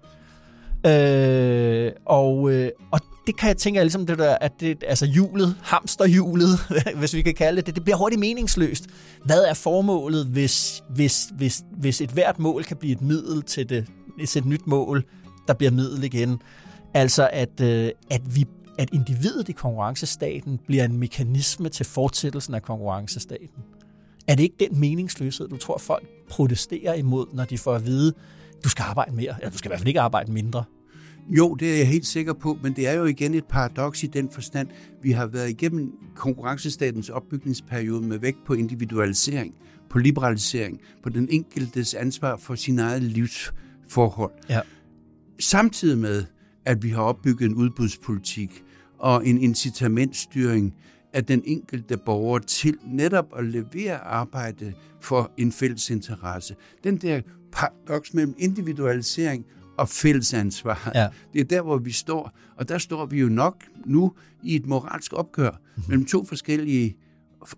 A: Øh, og, øh, og det kan jeg tænke, ligesom det der, at det, altså hjulet, hamsterhjulet, hvis vi kan kalde det, det bliver hurtigt meningsløst. Hvad er formålet, hvis, hvis, hvis, hvis et hvert mål kan blive et middel til, det, til et nyt mål, der bliver middel igen? Altså at, øh, at vi at individet i konkurrencestaten bliver en mekanisme til fortsættelsen af konkurrencestaten. Er det ikke den meningsløshed, du tror, folk protesterer imod, når de får at vide, du skal arbejde mere, eller du skal i hvert fald ikke arbejde mindre?
B: Jo, det er jeg helt sikker på, men det er jo igen et paradoks i den forstand, vi har været igennem konkurrencestatens opbygningsperiode med vægt på individualisering, på liberalisering, på den enkeltes ansvar for sin eget livsforhold. Ja. Samtidig med, at vi har opbygget en udbudspolitik og en incitamentstyring af den enkelte borger til netop at levere arbejde for en fælles interesse. Den der paradoks mellem individualisering og fællesansvar. Ja. Det er der, hvor vi står. Og der står vi jo nok nu i et moralsk opgør mm-hmm. mellem to forskellige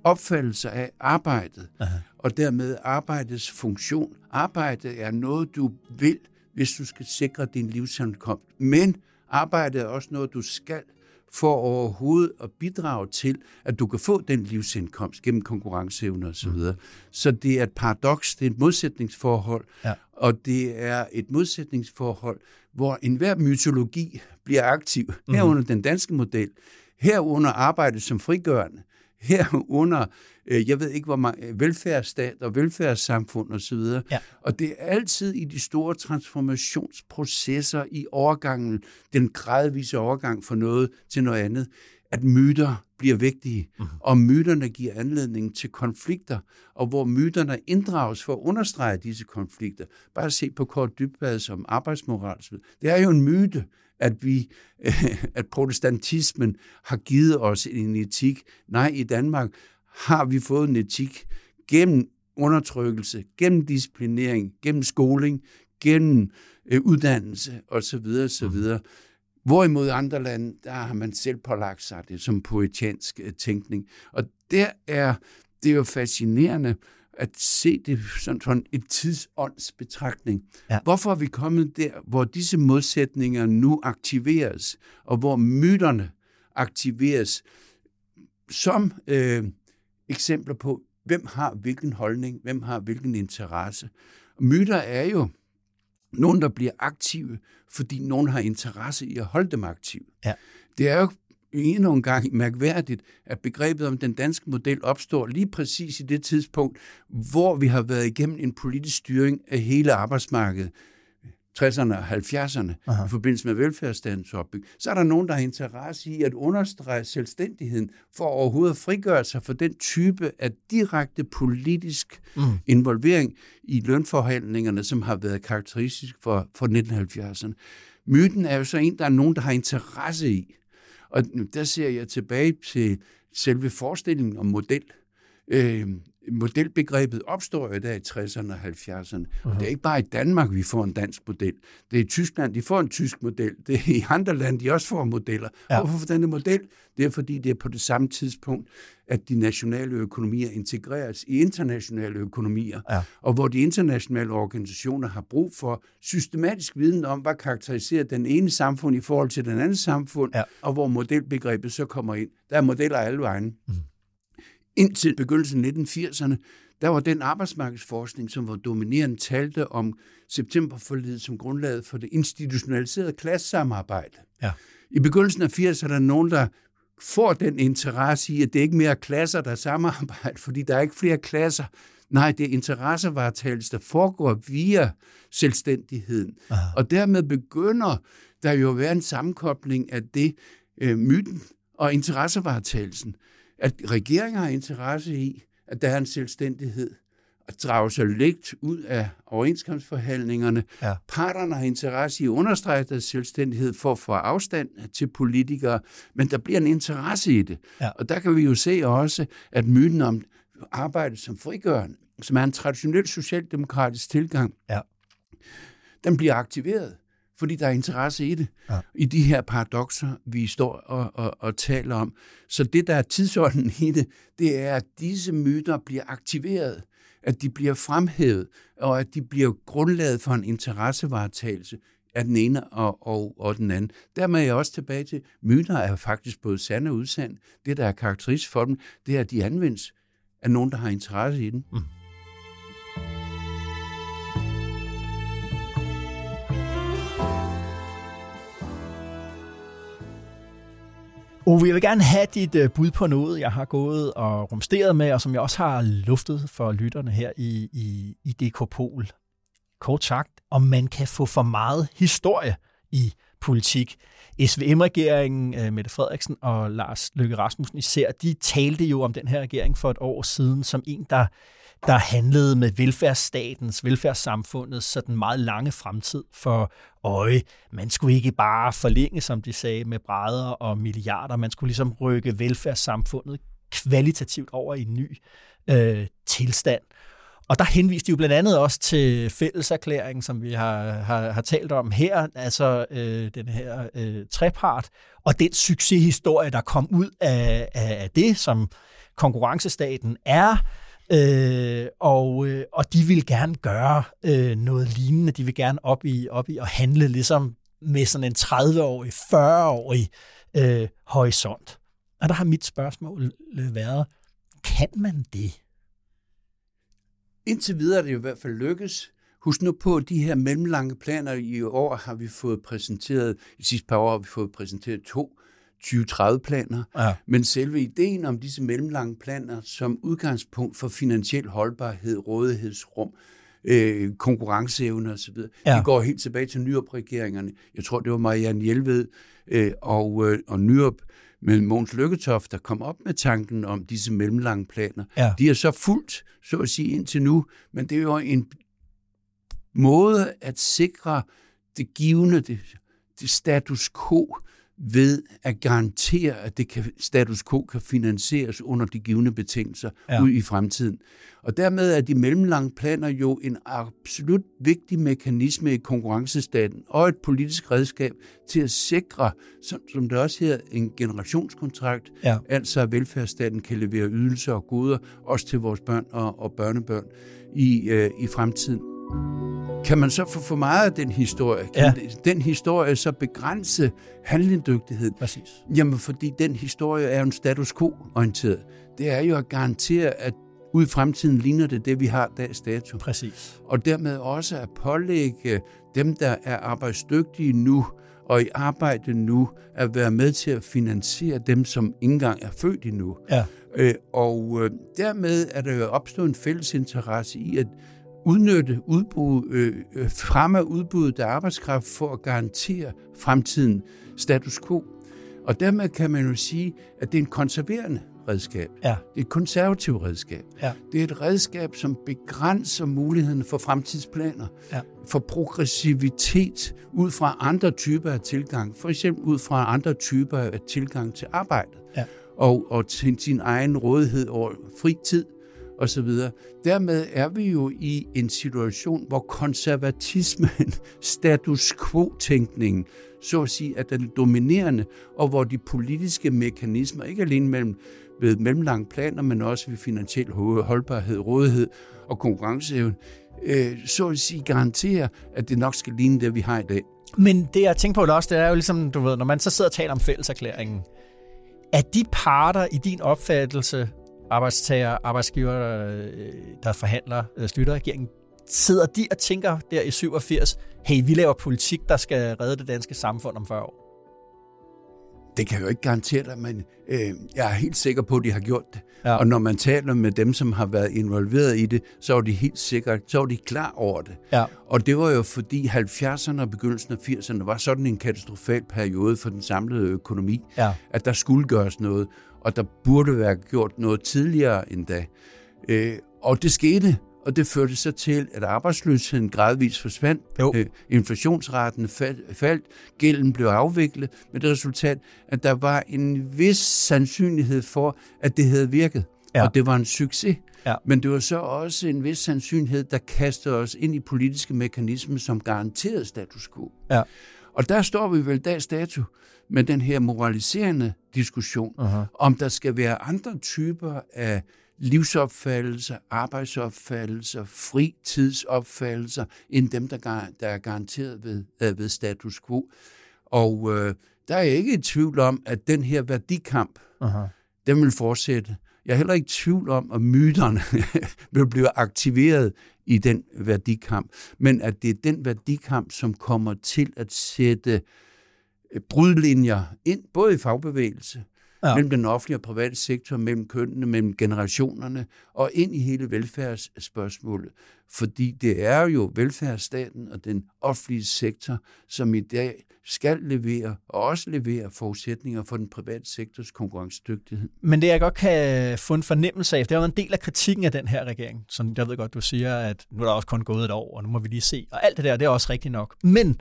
B: opfattelser af arbejdet, Aha. og dermed arbejdets funktion. Arbejdet er noget, du vil, hvis du skal sikre din livsindkomst. Men arbejdet er også noget, du skal for overhovedet at bidrage til, at du kan få den livsindkomst gennem konkurrenceevne osv. Mm. Så det er et paradoks, det er et modsætningsforhold, ja. og det er et modsætningsforhold, hvor enhver mytologi bliver aktiv, mm. herunder den danske model, herunder arbejdet som frigørende, herunder, jeg ved ikke hvor mange, øh, velfærdsstat og velfærdssamfund osv.
A: Ja.
B: Og det er altid i de store transformationsprocesser i overgangen, den gradvise overgang fra noget til noget andet, at myter bliver vigtige, mm. og myterne giver anledning til konflikter, og hvor myterne inddrages for at understrege disse konflikter. Bare se på Kort Dybbad som arbejdsmoral. Det er jo en myte, at vi, at protestantismen har givet os en etik. Nej, i Danmark har vi fået en etik gennem undertrykkelse, gennem disciplinering, gennem skoling, gennem øh, uddannelse osv. osv. Hvorimod andre lande, der har man selv pålagt sig det som poetiansk øh, tænkning. Og der er det er jo fascinerende at se det sådan, sådan et tidsåndsbetragtning. Ja. Hvorfor er vi kommet der, hvor disse modsætninger nu aktiveres, og hvor myterne aktiveres som øh, eksempler på, hvem har hvilken holdning, hvem har hvilken interesse. Myter er jo nogen, der bliver aktive, fordi nogen har interesse i at holde dem aktive. Ja. Det er jo endnu en gang mærkværdigt, at begrebet om den danske model opstår lige præcis i det tidspunkt, hvor vi har været igennem en politisk styring af hele arbejdsmarkedet. 60'erne og 70'erne Aha. i forbindelse med velfærdsstatens opbygning, så er der nogen, der har interesse i at understrege selvstændigheden for overhovedet at frigøre sig for den type af direkte politisk mm. involvering i lønforhandlingerne, som har været karakteristisk for, for 1970'erne. Myten er jo så en, der er nogen, der har interesse i. Og der ser jeg tilbage til selve forestillingen om model. Øh, modelbegrebet opstår jo der i 60'erne og 70'erne. Uh-huh. Det er ikke bare i Danmark, vi får en dansk model. Det er i Tyskland, de får en tysk model. Det er i andre lande, de også får modeller. Ja. Hvorfor denne model? Det er fordi, det er på det samme tidspunkt, at de nationale økonomier integreres i internationale økonomier, ja. og hvor de internationale organisationer har brug for systematisk viden om, hvad karakteriserer den ene samfund i forhold til den anden samfund, ja. og hvor modelbegrebet så kommer ind. Der er modeller alle vejen. Mm. Indtil begyndelsen af 1980'erne, der var den arbejdsmarkedsforskning, som var dominerende, talte om septemberforlidet som grundlaget for det institutionaliserede klassesamarbejde. Ja. I begyndelsen af 80'erne er der nogen, der får den interesse i, at det ikke mere er klasser, der samarbejder, fordi der er ikke flere klasser. Nej, det er interessevaretagelse, der foregår via selvstændigheden. Aha. Og dermed begynder der jo at være en sammenkobling af det, øh, myten og interessevaretagelsen at regeringer har interesse i, at der er en selvstændighed, at drage sig lidt ud af overenskomstforhandlingerne. Ja. Parterne har interesse i at understrege deres selvstændighed for at få afstand til politikere, men der bliver en interesse i det. Ja. Og der kan vi jo se også, at myten om arbejde som frigørende, som er en traditionel socialdemokratisk tilgang, ja. den bliver aktiveret fordi der er interesse i det, ja. i de her paradoxer, vi står og, og, og taler om. Så det, der er tidsånden i det, det er, at disse myter bliver aktiveret, at de bliver fremhævet, og at de bliver grundlaget for en interessevaretagelse af den ene og, og, og den anden. Dermed er jeg også tilbage til, myter er faktisk både sande og usand. Det, der er karakteristisk for dem, det er, at de anvendes af nogen, der har interesse i den. Mm.
A: Ove, jeg vil gerne have dit øh, bud på noget, jeg har gået og rumsteret med, og som jeg også har luftet for lytterne her i, i, i DKPol. Kort sagt, om man kan få for meget historie i politik. SVM-regeringen, øh, Mette Frederiksen og Lars Løkke Rasmussen især, de talte jo om den her regering for et år siden som en, der der handlede med velfærdsstatens, velfærdssamfundets sådan meget lange fremtid for øje. Man skulle ikke bare forlænge, som de sagde, med brædder og milliarder. Man skulle ligesom rykke velfærdssamfundet kvalitativt over i en ny øh, tilstand. Og der henviste de jo blandt andet også til fælleserklæringen, som vi har, har, har talt om her, altså øh, den her øh, trepart, og den succeshistorie, der kom ud af, af det, som konkurrencestaten er, Øh, og, øh, og de vil gerne gøre øh, noget lignende. De vil gerne op i, op i at handle ligesom med sådan en 30-årig, 40-årig øh, horisont. Og der har mit spørgsmål øh, været, kan man det?
B: Indtil videre er det jo i hvert fald lykkes. Husk nu på, at de her mellemlange planer i år har vi fået præsenteret, i sidste par år har vi fået præsenteret to 2030-planer,
A: Ja.
B: men selve ideen om disse mellemlange planer som udgangspunkt for finansiel holdbarhed, rådighedsrum, øh, konkurrenceevne osv.,
A: Ja.
B: det går helt tilbage til Nyrup-regeringerne. Jeg tror, det var Marianne Hjelved øh, og, øh, og Nyrup, men Mogens Lykketoft, der kom op med tanken om disse mellemlange planer.
A: Ja.
B: De er så fuldt, så at sige, indtil nu, men det er jo en måde at sikre det givende, det, det status quo, ved at garantere, at det kan, status quo kan finansieres under de givende betingelser
A: Ja.
B: ud i fremtiden. Og dermed er de mellemlange planer jo en absolut vigtig mekanisme i konkurrencestaten og et politisk redskab til at sikre, som, som det også hedder, en generationskontrakt,
A: Ja.
B: altså at velfærdsstaten kan levere ydelser og goder, også til vores børn og, og børnebørn i, øh, i fremtiden. Kan man så få for meget af den historie? Kan
A: Ja.
B: den historie så begrænse handlingdygtighed?
A: Præcis.
B: Jamen, fordi den historie er jo en status quo-orienteret. Det er jo at garantere, at ud i fremtiden ligner det det, vi har dags dato.
A: Præcis.
B: Og dermed også at pålægge dem, der er arbejdsdygtige nu og i arbejde nu, at være med til at finansiere dem, som ikke engang er født endnu.
A: Ja.
B: Øh, og øh, dermed er der jo opstået en fælles interesse i at udnytte udbud, øh, øh, fremme udbuddet af arbejdskraft for at garantere fremtiden status quo. Og dermed kan man jo sige, at det er en konserverende redskab.
A: Ja.
B: Det er et konservativt redskab.
A: Ja.
B: Det er et redskab, som begrænser muligheden for fremtidsplaner,
A: Ja.
B: for progressivitet ud fra andre typer af tilgang. For eksempel ud fra andre typer af tilgang til arbejdet.
A: Ja.
B: Og, og til sin egen rådighed over fri tid osv. Dermed er vi jo i en situation, hvor konservatismen, status quo-tænkningen, så at sige, er den dominerende, og hvor de politiske mekanismer, ikke alene mellem ved mellemlange planer, men også ved finansiel holdbarhed, rådighed og konkurrenceevne, øh, så at sige garanterer, at det nok skal ligne det, vi har i dag.
A: Men det, jeg tænker på det også, det er jo ligesom, du ved, når man så sidder og taler om fælleserklæringen, er de parter i din opfattelse, arbejdstager, arbejdsgiver, øh, der forhandler øh, støtteregeringen, sidder de og tænker der i 87, hey, vi laver politik, der skal redde det danske samfund om 40 år?
B: Det kan jeg jo ikke garantere dig, men øh, jeg er helt sikker på, at de har gjort det.
A: Ja.
B: Og når man taler med dem, som har været involveret i det, så er de helt sikkert, så er de klar over det.
A: Ja.
B: Og det var jo fordi 70'erne og begyndelsen af 80'erne var sådan en katastrofal periode for den samlede økonomi,
A: Ja.
B: at der skulle gøres noget, og der burde være gjort noget tidligere end da. Øh, og det skete, og det førte så til, at arbejdsløsheden gradvist forsvandt.
A: Jo.
B: Øh, inflationsraten fald- faldt, gælden blev afviklet, med det resultat, at der var en vis sandsynlighed for, at det havde virket.
A: Ja.
B: Og det var en succes.
A: Ja.
B: Men det var så også en vis sandsynlighed, der kastede os ind i politiske mekanismer, som garanterede status quo.
A: Ja.
B: Og der står vi vel dags dato med den her moraliserende diskussion,
A: Uh-huh.
B: om der skal være andre typer af livsopfattelser, arbejdsopfattelser, fritidsopfattelser, end dem, der, gar- der er garanteret ved, øh, ved status quo. Og øh, der er jeg ikke i tvivl om, at den her værdikamp,
A: Uh-huh.
B: den vil fortsætte. Jeg er heller ikke i tvivl om, at myterne vil blive aktiveret i den værdikamp, men at det er den værdikamp, som kommer til at sætte øh, brudlinjer ind, både i fagbevægelse,
A: Ja.
B: mellem den offentlige og private sektor, mellem kønnene, mellem generationerne, og ind i hele velfærdsspørgsmålet. Fordi det er jo velfærdsstaten og den offentlige sektor, som i dag skal levere, og også levere forudsætninger for den private sektors konkurrencedygtighed.
A: Men det jeg godt kan få en fornemmelse af, det er jo en del af kritikken af den her regering, som jeg ved godt, du siger, at nu er der også kun gået et år, og nu må vi lige se. Og alt det der, det er også rigtigt nok. Men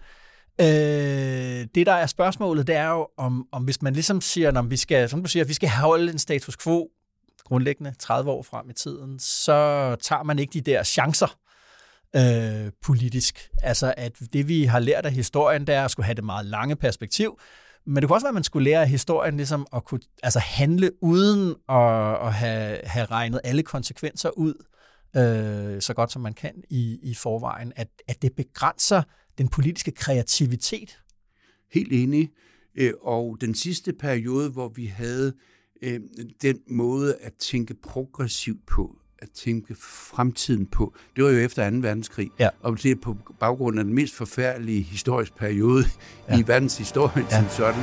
A: øh, det, der er spørgsmålet, det er jo, om, om hvis man ligesom siger, om vi skal, som du siger, vi skal holde en status quo grundlæggende 30 år frem i tiden, så tager man ikke de der chancer øh, politisk. Altså, at det vi har lært af historien, det er at skulle have det meget lange perspektiv, men det kunne også være, at man skulle lære af historien ligesom at kunne altså handle uden at, at have, have regnet alle konsekvenser ud, øh, så godt som man kan i, i forvejen. At, at det begrænser den politiske kreativitet.
B: Helt enig. Øh, Og den sidste periode, hvor vi havde øh, den måde at tænke progressivt på, at tænke fremtiden på, det var jo efter 2. verdenskrig.
A: Ja.
B: Og det er på baggrund af den mest forfærdelige historiske periode
A: Ja.
B: i verdens historie
A: Ja.
B: som sådan.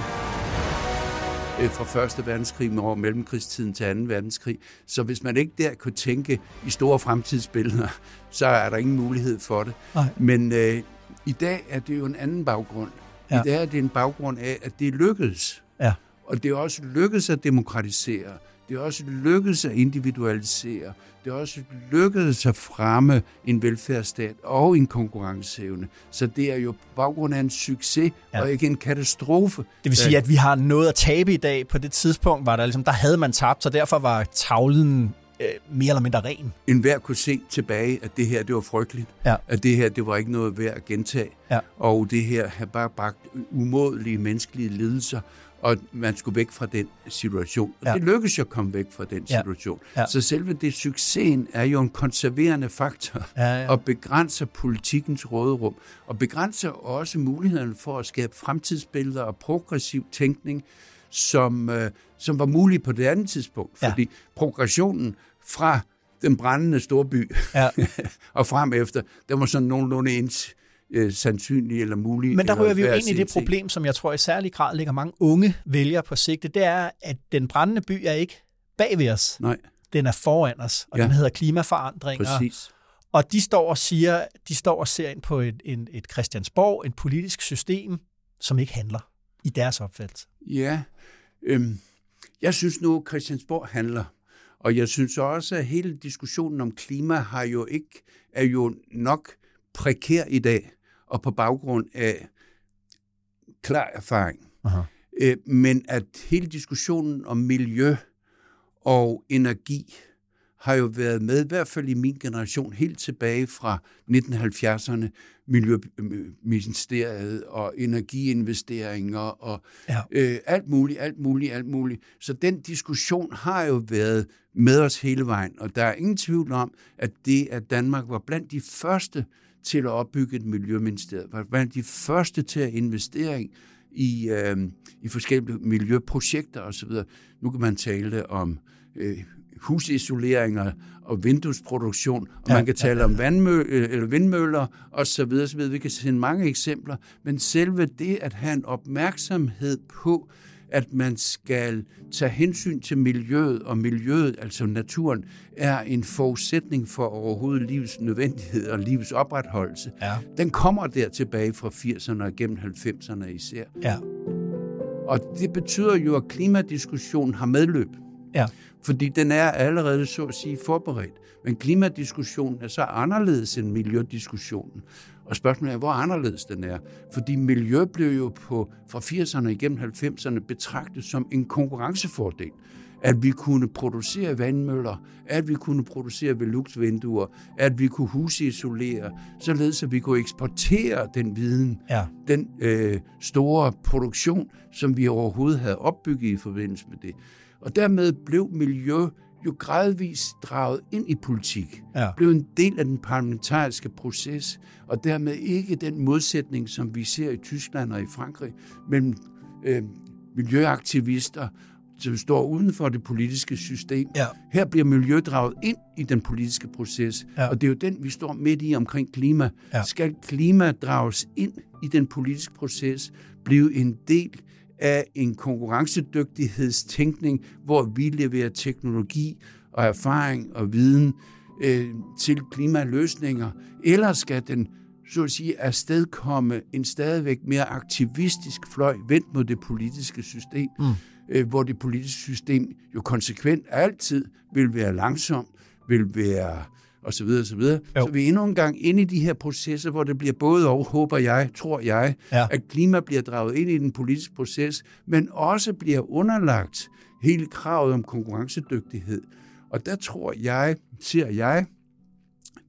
B: øh, fra Første verdenskrig over mellemkrigstiden til 2. verdenskrig. Så hvis man ikke der kunne tænke i store fremtidsbilleder, så er der ingen mulighed for det.
A: Nej.
B: Men øh, i dag er det jo en anden baggrund.
A: Ja.
B: I dag er det en baggrund af, at det lykkedes.
A: Ja.
B: Og det er også lykkedes at demokratisere. Det er også lykkedes at individualisere. Det er også lykkedes at fremme en velfærdsstat og en konkurrenceevne. Så det er jo baggrund af en succes
A: ja.
B: og ikke en katastrofe.
A: Det vil sige, at vi har noget at tabe i dag. På det tidspunkt var der ligesom, der havde man tabt, så derfor var tavlen øh, mere eller mindre ren.
B: En hver kunne se tilbage, at det her det var frygteligt.
A: Ja.
B: At det her det var ikke noget værd at gentage.
A: Ja.
B: Og det her har bare bragt umådelige menneskelige lidelser, og man skulle væk fra den situation. Og
A: Ja.
B: ja. det lykkedes jo at komme væk fra den
A: Ja.
B: situation.
A: Ja.
B: Så selve det succesen er jo en konserverende faktor,
A: Ja, ja.
B: og begrænser politikens råderum, og begrænser også muligheden for at skabe fremtidsbilleder og progressiv tænkning, som, øh, som var mulige på det andet tidspunkt.
A: Ja.
B: Fordi progressionen fra den brændende storby
A: Ja.
B: og frem efter, den var sådan nogenlunde ens øh, sandsynlig eller mulig.
A: Men der rører vi jo ind i det problem, som jeg tror i særlig grad ligger mange unge vælgere på sigte. Det er, at den brændende by er ikke bag ved os.
B: Nej,
A: Den er foran os, og ja.
B: Ja.
A: den hedder klimaforandringer.
B: præcis.
A: Og de står og siger, de står og ser ind på et, en, et Christiansborg, et politisk system, som ikke handler i deres opfattelse.
B: Ja, øhm, jeg synes nu, at Christiansborg handler. Og jeg synes også, at hele diskussionen om klima har jo ikke, er jo nok prekær i dag, og på baggrund af klar erfaring.
A: Aha.
B: Øh, men at hele diskussionen om miljø og energi har jo været med, i hvert fald i min generation, helt tilbage fra 1970'erne, Miljøministeriet og energiinvesteringer og
A: Ja.
B: øh, alt muligt, alt muligt, alt muligt. Så den diskussion har jo været med os hele vejen, og der er ingen tvivl om, at det, at Danmark var blandt de første til at opbygge et miljøministerium, var blandt de første til at investere i, i, øh, i forskellige miljøprojekter osv. Nu kan man tale om øh, husisoleringer og vinduesproduktion, og
A: Ja,
B: ja, man kan
A: ja,
B: tale
A: ja,
B: om vandmø- øh, eller vindmøller og så videre, så videre. Vi kan sende mange eksempler, men selve det at have en opmærksomhed på, at man skal tage hensyn til miljøet, og miljøet, altså naturen, er en forudsætning for overhovedet livets nødvendighed og livets opretholdelse.
A: Ja.
B: Den kommer der tilbage fra 80'erne og gennem 90'erne især.
A: Ja.
B: Og det betyder jo, at klimadiskussionen har medløb.
A: Ja.
B: Fordi den er allerede, så at sige, forberedt. Men klimadiskussionen er så anderledes end miljødiskussionen. Og spørgsmålet er, hvor anderledes den er. Fordi miljø blev jo på, fra 80'erne igennem 90'erne betragtet som en konkurrencefordel. At vi kunne producere vandmøller, at vi kunne producere Velux-vinduer, at vi kunne husisolere, således at vi kunne eksportere den viden,
A: Ja.
B: den øh, store produktion, som vi overhovedet havde opbygget i forbindelse med det. Og dermed blev miljø jo gradvist draget ind i politik,
A: Ja.
B: blev en del af den parlamentariske proces, og dermed ikke den modsætning, som vi ser i Tyskland og i Frankrig, mellem øh, miljøaktivister, som står uden for det politiske system.
A: Ja.
B: Her bliver miljø draget ind i den politiske proces,
A: Ja.
B: og det er jo den, vi står midt i omkring klima.
A: Ja.
B: Skal klima drages ind i den politiske proces, blive en del af en konkurrencedygtighedstænkning, hvor vi leverer teknologi og erfaring og viden øh, til klimaløsninger, eller skal den så at sige, afstedkomme en stadigvæk mere aktivistisk fløj vendt mod det politiske system, mm. øh, hvor det politiske system jo konsekvent altid vil være langsom, vil være og så videre, og så videre.
A: Jo.
B: Så vi er endnu en gang inde i de her processer, hvor det bliver både og, håber jeg, tror jeg,
A: Ja.
B: at klima bliver draget ind i den politiske proces, men også bliver underlagt hele kravet om konkurrencedygtighed. Og der tror jeg, ser jeg,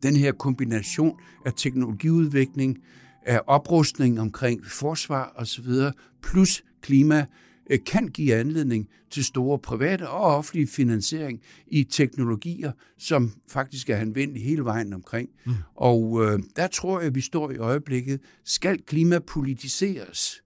B: den her kombination af teknologiudvikling, af oprustning omkring forsvar osv., plus klima, kan give anledning til store private og offentlige finansiering i teknologier, som faktisk er anvendelige hele vejen omkring. Mm. Og øh, der tror jeg, at vi står i øjeblikket. Skal klima politiseres?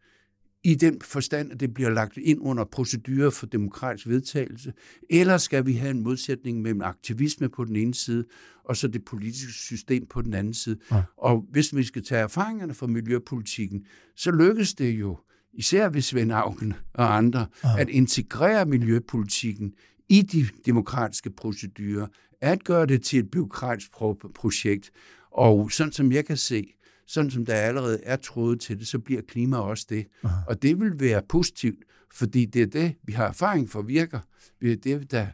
B: i den forstand, at det bliver lagt ind under procedurer for demokratisk vedtagelse, eller skal vi have en modsætning mellem aktivisme på den ene side, og så det politiske system på den anden side. Ja. Og hvis vi skal tage erfaringerne fra miljøpolitikken, så lykkes det jo især ved Svend Augen og andre, at integrere miljøpolitikken i de demokratiske procedurer, at gøre det til et byråkratisk projekt. Og sådan som jeg kan se, sådan som der allerede er trådet til det, så bliver klima også det. Aha. Og det vil være positivt, fordi det er det, vi har erfaring for virker. Det er det, der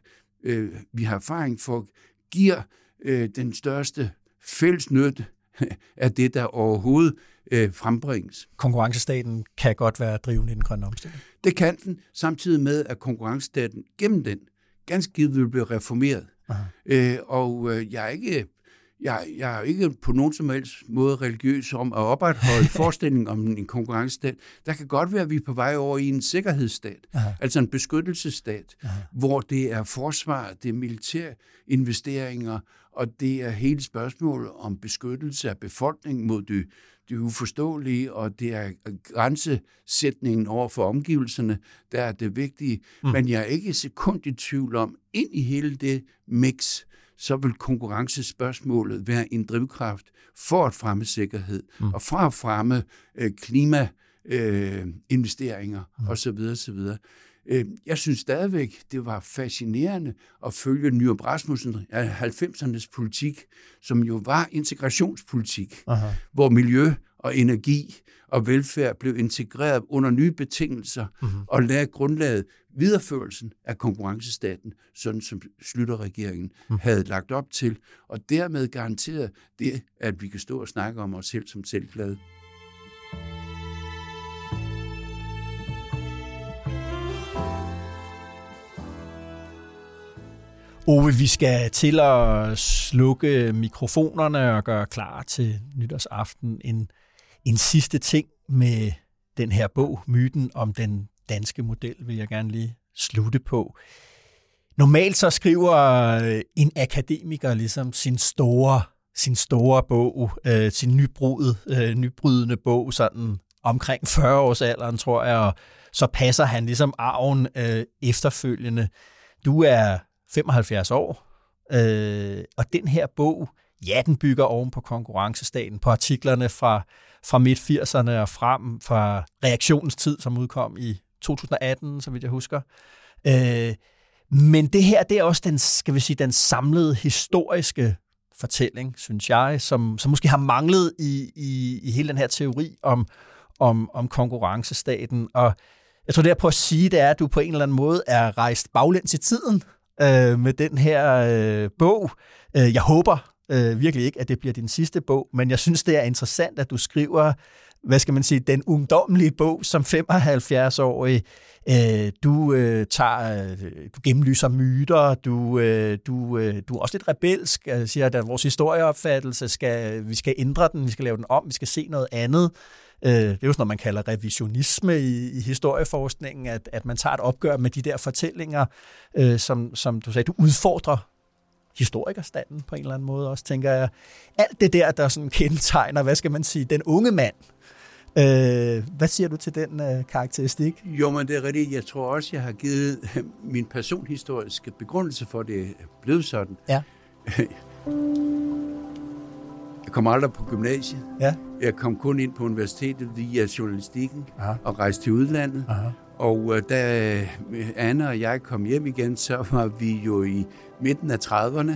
B: øh, vi har erfaring for giver øh, den største fælles nytte af det, der overhovedet øh, frembringes.
A: Konkurrencestaten kan godt være drivende i den grønne omstilling.
B: Det kan den, samtidig med, at konkurrencestaten gennem den ganske givet vil blive reformeret. Øh, og øh, jeg er ikke jeg, jeg er ikke på nogen som helst måde religiøs om at opretholde forestillingen om en konkurrencestat. Der kan godt være, at vi er på vej over i en sikkerhedsstat, Aha. altså en beskyttelsesstat, Aha. hvor det er forsvar, det er militære investeringer, og det er hele spørgsmålet om beskyttelse af befolkningen mod det, det uforståelige, og det er grænsesætningen over for omgivelserne, der er det vigtige. Mm. Men jeg er ikke sekund i tvivl om, ind i hele det mix, så vil konkurrencespørgsmålet være en drivkraft for at fremme sikkerhed mm. og for at fremme øh, klimainvesteringer øh, mm. osv. osv. Øh, jeg synes stadigvæk, det var fascinerende at følge Nyrup Rasmussen af 90'ernes politik, som jo var integrationspolitik, Aha. hvor miljø og energi og velfærd blev integreret under nye betingelser mm-hmm. og lagde grundlaget videreførelsen af konkurrencestaten, sådan som Slytterregeringen mm. havde lagt op til, og dermed garanteret det, at vi kan stå og snakke om os selv som selvglade.
A: Ove, vi skal til at slukke mikrofonerne og gøre klar til nytårsaften. En, en sidste ting med den her bog, Myten om den danske model, vil jeg gerne lige slutte på. Normalt så skriver øh, en akademiker ligesom sin store, sin store bog, øh, sin nybrud, øh, nybrydende bog, sådan omkring 40 års alderen, tror jeg, og så passer han ligesom arven øh, efterfølgende. Du er 75 år, øh, og den her bog, ja, den bygger oven på konkurrencestaten, på artiklerne fra, fra midt-80'erne og frem, fra reaktionens tid, som udkom i 2018, så vidt jeg husker. Øh, men det her, det er også den, skal vi sige, den samlede historiske fortælling, synes jeg, som, som måske har manglet i, i, i hele den her teori om, om, om konkurrencestaten. Og jeg tror, det jeg prøver at sige, det er, at du på en eller anden måde er rejst baglæns i tiden øh, med den her øh, bog. Øh, jeg håber øh, virkelig ikke, at det bliver din sidste bog, men jeg synes, det er interessant, at du skriver hvad skal man sige, den ungdomlige bog som 75-årig. Øh, du øh, tager, øh, du gennemlyser myter, du, øh, du, øh, du er også lidt rebelsk, øh, siger, at vores historieopfattelse, skal, vi skal ændre den, vi skal lave den om, vi skal se noget andet. Øh, det er jo sådan noget, man kalder revisionisme i, i historieforskningen, at, at man tager et opgør med de der fortællinger, øh, som, som du sagde, du udfordrer historikerstanden på en eller anden måde også, tænker jeg. Alt det der, der sådan kendetegner, hvad skal man sige, den unge mand, Øh, hvad siger du til den øh, karakteristik?
B: Jo, men det er rigtigt. Jeg tror også, jeg har givet min personhistoriske begrundelse for, at det er blevet sådan.
A: Ja.
B: Jeg kom aldrig på gymnasiet.
A: Ja.
B: Jeg kom kun ind på universitetet via journalistikken Aha. og rejste til udlandet. Aha. Og øh, da øh, Anna og jeg kom hjem igen, så var vi jo i midten af 30'erne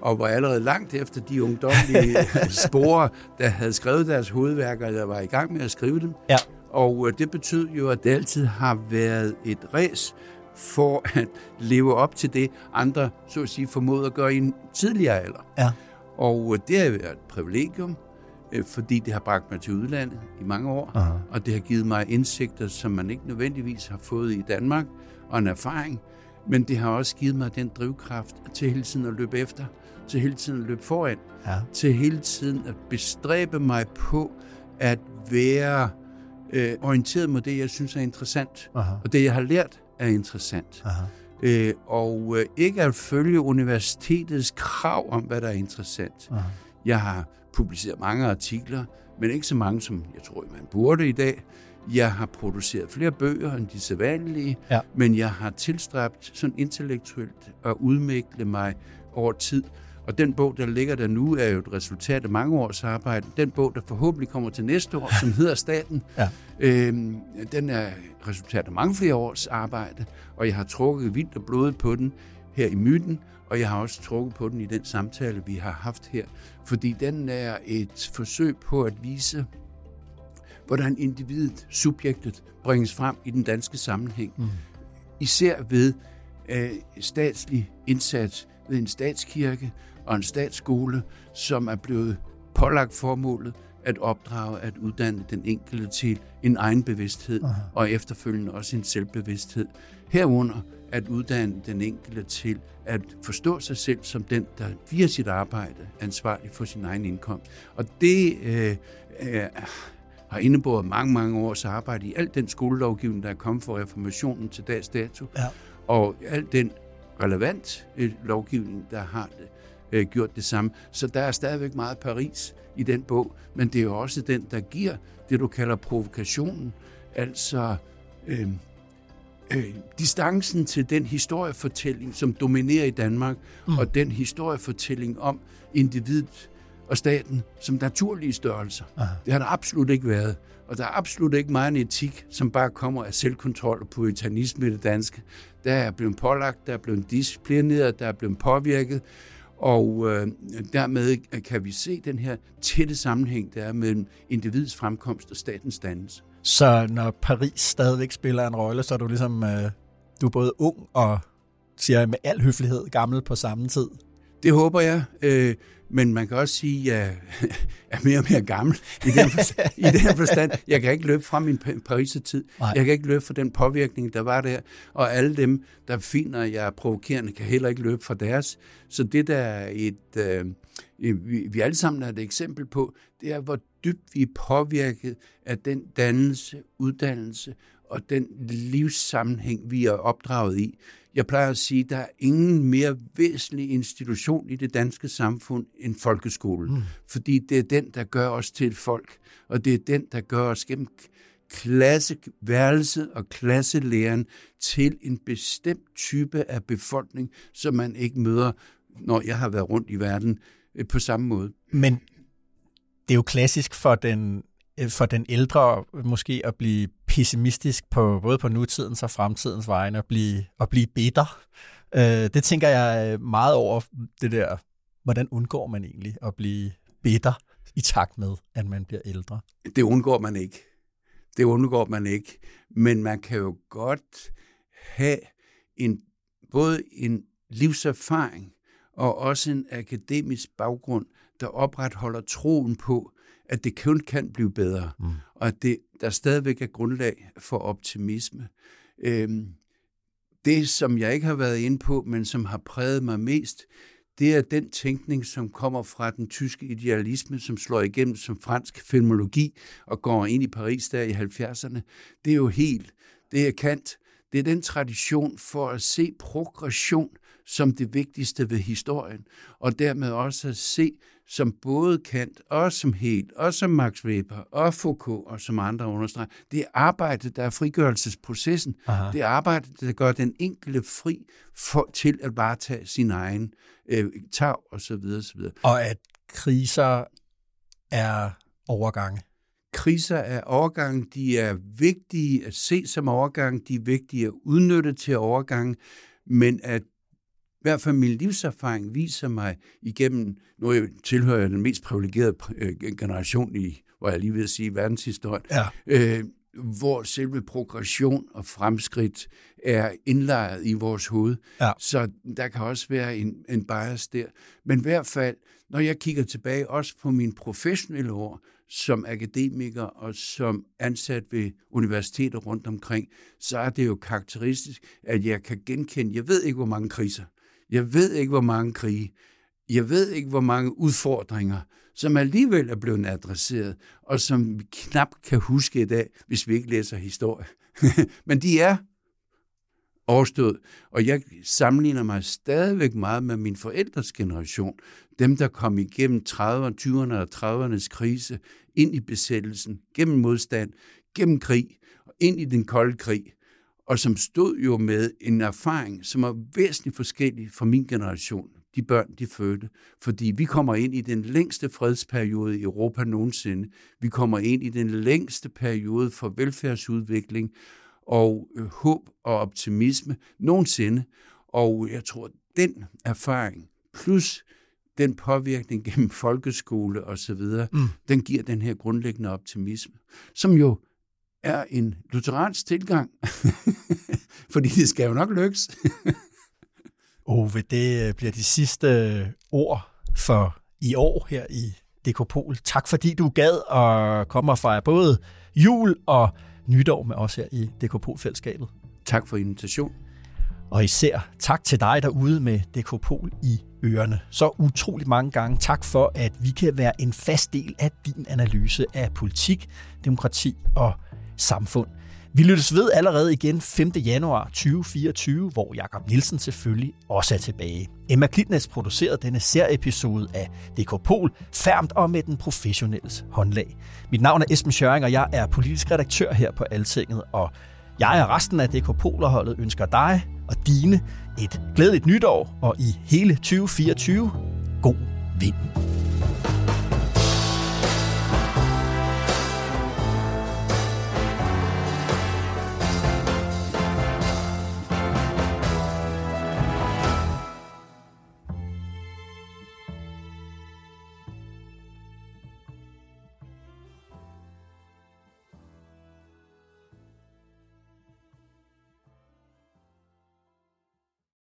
B: og var allerede langt efter de ungdomlige sporer, der havde skrevet deres hovedværker, eller var i gang med at skrive dem.
A: Ja.
B: Og øh, det betød jo, at det altid har været et res for at leve op til det, andre, så at sige, formåede at gøre i en tidligere alder.
A: Ja.
B: Og øh, det har været et privilegium, øh, fordi det har bragt mig til udlandet i mange år, Aha. og det har givet mig indsigter, som man ikke nødvendigvis har fået i Danmark, og en erfaring, men det har også givet mig den drivkraft til hele tiden at løbe efter til hele tiden at løbe foran, ja. til hele tiden at bestræbe mig på at være øh, orienteret mod det, jeg synes er interessant, Aha. og det, jeg har lært, er interessant. Aha. Øh, og øh, ikke at følge universitetets krav om, hvad der er interessant. Aha. Jeg har publiceret mange artikler, men ikke så mange, som jeg tror, man burde i dag. Jeg har produceret flere bøger end de sædvanlige, ja. men jeg har tilstræbt sådan intellektuelt at udmækle mig over tid Og den bog, der ligger der nu, er jo et resultat af mange års arbejde. Den bog, der forhåbentlig kommer til næste år, som hedder Staten, ja. øhm, den er resultat af mange flere års arbejde, og jeg har trukket vildt og blodet på den her i myten, og jeg har også trukket på den i den samtale, vi har haft her, fordi den er et forsøg på at vise, hvordan individet, subjektet, bringes frem i den danske sammenhæng. Mm. Især ved øh, statslig indsats ved en statskirke og en statsskole, som er blevet pålagt formålet at opdrage, at uddanne den enkelte til en egen bevidsthed, Aha. og efterfølgende også en selvbevidsthed. Herunder at uddanne den enkelte til at forstå sig selv som den, der via sit arbejde er ansvarlig for sin egen indkomst. Og det øh, øh, har indebåret mange, mange års arbejde i al den skolelovgivning, der er kommet fra reformationen til dags dato, ja. og al den relevant øh, lovgivning, der har det, øh, gjort det samme. Så der er stadigvæk meget Paris i den bog, men det er jo også den, der giver det, du kalder provokationen, altså øh, øh, distancen til den historiefortælling, som dominerer i Danmark, mm. og den historiefortælling om individet og staten som naturlige størrelser. Aha. Det har der absolut ikke været. Og der er absolut ikke meget en etik, som bare kommer af selvkontrol og puritanisme i det danske. Der er blevet pålagt, der er blevet disciplineret, der er blevet påvirket, og øh, dermed kan vi se den her tætte sammenhæng, der er mellem individets fremkomst og statens dannelse.
A: Så når Paris stadigvæk spiller en rolle, så er du ligesom, øh, du er både ung og, siger jeg med al høflighed, gammel på samme tid?
B: Det håber jeg. Øh, men man kan også sige, at jeg er mere og mere gammel i den, forstand, i den forstand. Jeg kan ikke løbe fra min Paris-tid. Jeg kan ikke løbe fra den påvirkning, der var der. Og alle dem, der finder, jeg er provokerende, kan heller ikke løbe fra deres. Så det der er et, øh, vi, vi alle sammen er et eksempel på, det er, hvor dybt vi er påvirket af den dannelse, uddannelse og den livssammenhæng, vi er opdraget i. Jeg plejer at sige, at der er ingen mere væsentlig institution i det danske samfund end folkeskolen. Mm. Fordi det er den, der gør os til et folk, og det er den, der gør os gennem klasseværelset og klasselæren til en bestemt type af befolkning, som man ikke møder, når jeg har været rundt i verden øh, på samme måde.
A: Men det er jo klassisk for den Øh, for den ældre måske at blive pessimistisk på både på nutidens og fremtidens vegne og blive, at blive bitter. Øh, det tænker jeg øh, meget over det der, hvordan undgår man egentlig at blive bitter i takt med, at man bliver ældre?
B: Det undgår man ikke. Det undgår man ikke. Men man kan jo godt have en, både en livserfaring og også en akademisk baggrund, der opretholder troen på, at det kun kan blive bedre, mm. og at det, der stadigvæk er grundlag for optimisme. Øhm, det, som jeg ikke har været inde på, men som har præget mig mest, det er den tænkning, som kommer fra den tyske idealisme, som slår igennem som fransk filmologi og går ind i Paris der i 70'erne. Det er jo helt, det er Kant, det er den tradition for at se progression som det vigtigste ved historien, og dermed også at se som både Kant, og som Hegel, og som Max Weber, og Foucault, og som andre understreger. Det er arbejdet, der er frigørelsesprocessen. Aha. Det er arbejdet, der gør den enkelte fri for, til at varetage sin egen øh, tag, og så videre, så videre.
A: Og at kriser er overgange.
B: Kriser er overgang, de er vigtige at se som overgang, de er vigtige at udnytte til overgang, men at i hvert fald min livserfaring viser mig igennem, nu jeg tilhører jeg den mest privilegerede øh, generation i, hvor jeg lige vil sige, verdenshistorien, ja. øh, hvor selve progression og fremskridt er indlejret i vores hoved. Ja. Så der kan også være en, en bias der. Men i hvert fald, når jeg kigger tilbage også på min professionelle år som akademiker og som ansat ved universiteter rundt omkring, så er det jo karakteristisk, at jeg kan genkende, jeg ved ikke, hvor mange kriser, jeg ved ikke, hvor mange krige. Jeg ved ikke, hvor mange udfordringer, som alligevel er blevet adresseret, og som vi knap kan huske i dag, hvis vi ikke læser historie. Men de er overstået, og jeg sammenligner mig stadigvæk meget med min forældres generation. Dem, der kom igennem 30'erne, 20'erne og 30'ernes krise, ind i besættelsen, gennem modstand, gennem krig, og ind i den kolde krig og som stod jo med en erfaring, som er væsentligt forskellig fra min generation. de børn, de fødte. Fordi vi kommer ind i den længste fredsperiode i Europa nogensinde. Vi kommer ind i den længste periode for velfærdsudvikling og øh, håb og optimisme nogensinde. Og jeg tror, den erfaring, plus den påvirkning gennem folkeskole og så videre, mm. den giver den her grundlæggende optimisme, som jo er en lutheransk tilgang, fordi det skal jo nok lykkes.
A: Ove, det øh, bliver de sidste øh, ord for i år her i Dekopol. Tak fordi du gad at komme og fejre både jul og nytår med os her i Dekopol-fællesskabet.
B: Tak for invitationen.
A: Og især tak til dig derude med Dekopol i ørerne. Så utrolig mange gange tak for, at vi kan være en fast del af din analyse af politik, demokrati og samfund. Vi lyttes ved allerede igen 5. januar 2024, hvor Jakob Nielsen selvfølgelig også er tilbage. Emma Klitnes producerede denne serieepisode af DK Pol, færmt og med den professionelles håndlag. Mit navn er Esben Schøring, og jeg er politisk redaktør her på Altinget, og jeg og resten af DK Polerholdet ønsker dig og dine et glædeligt nytår, og i hele 2024 god vind.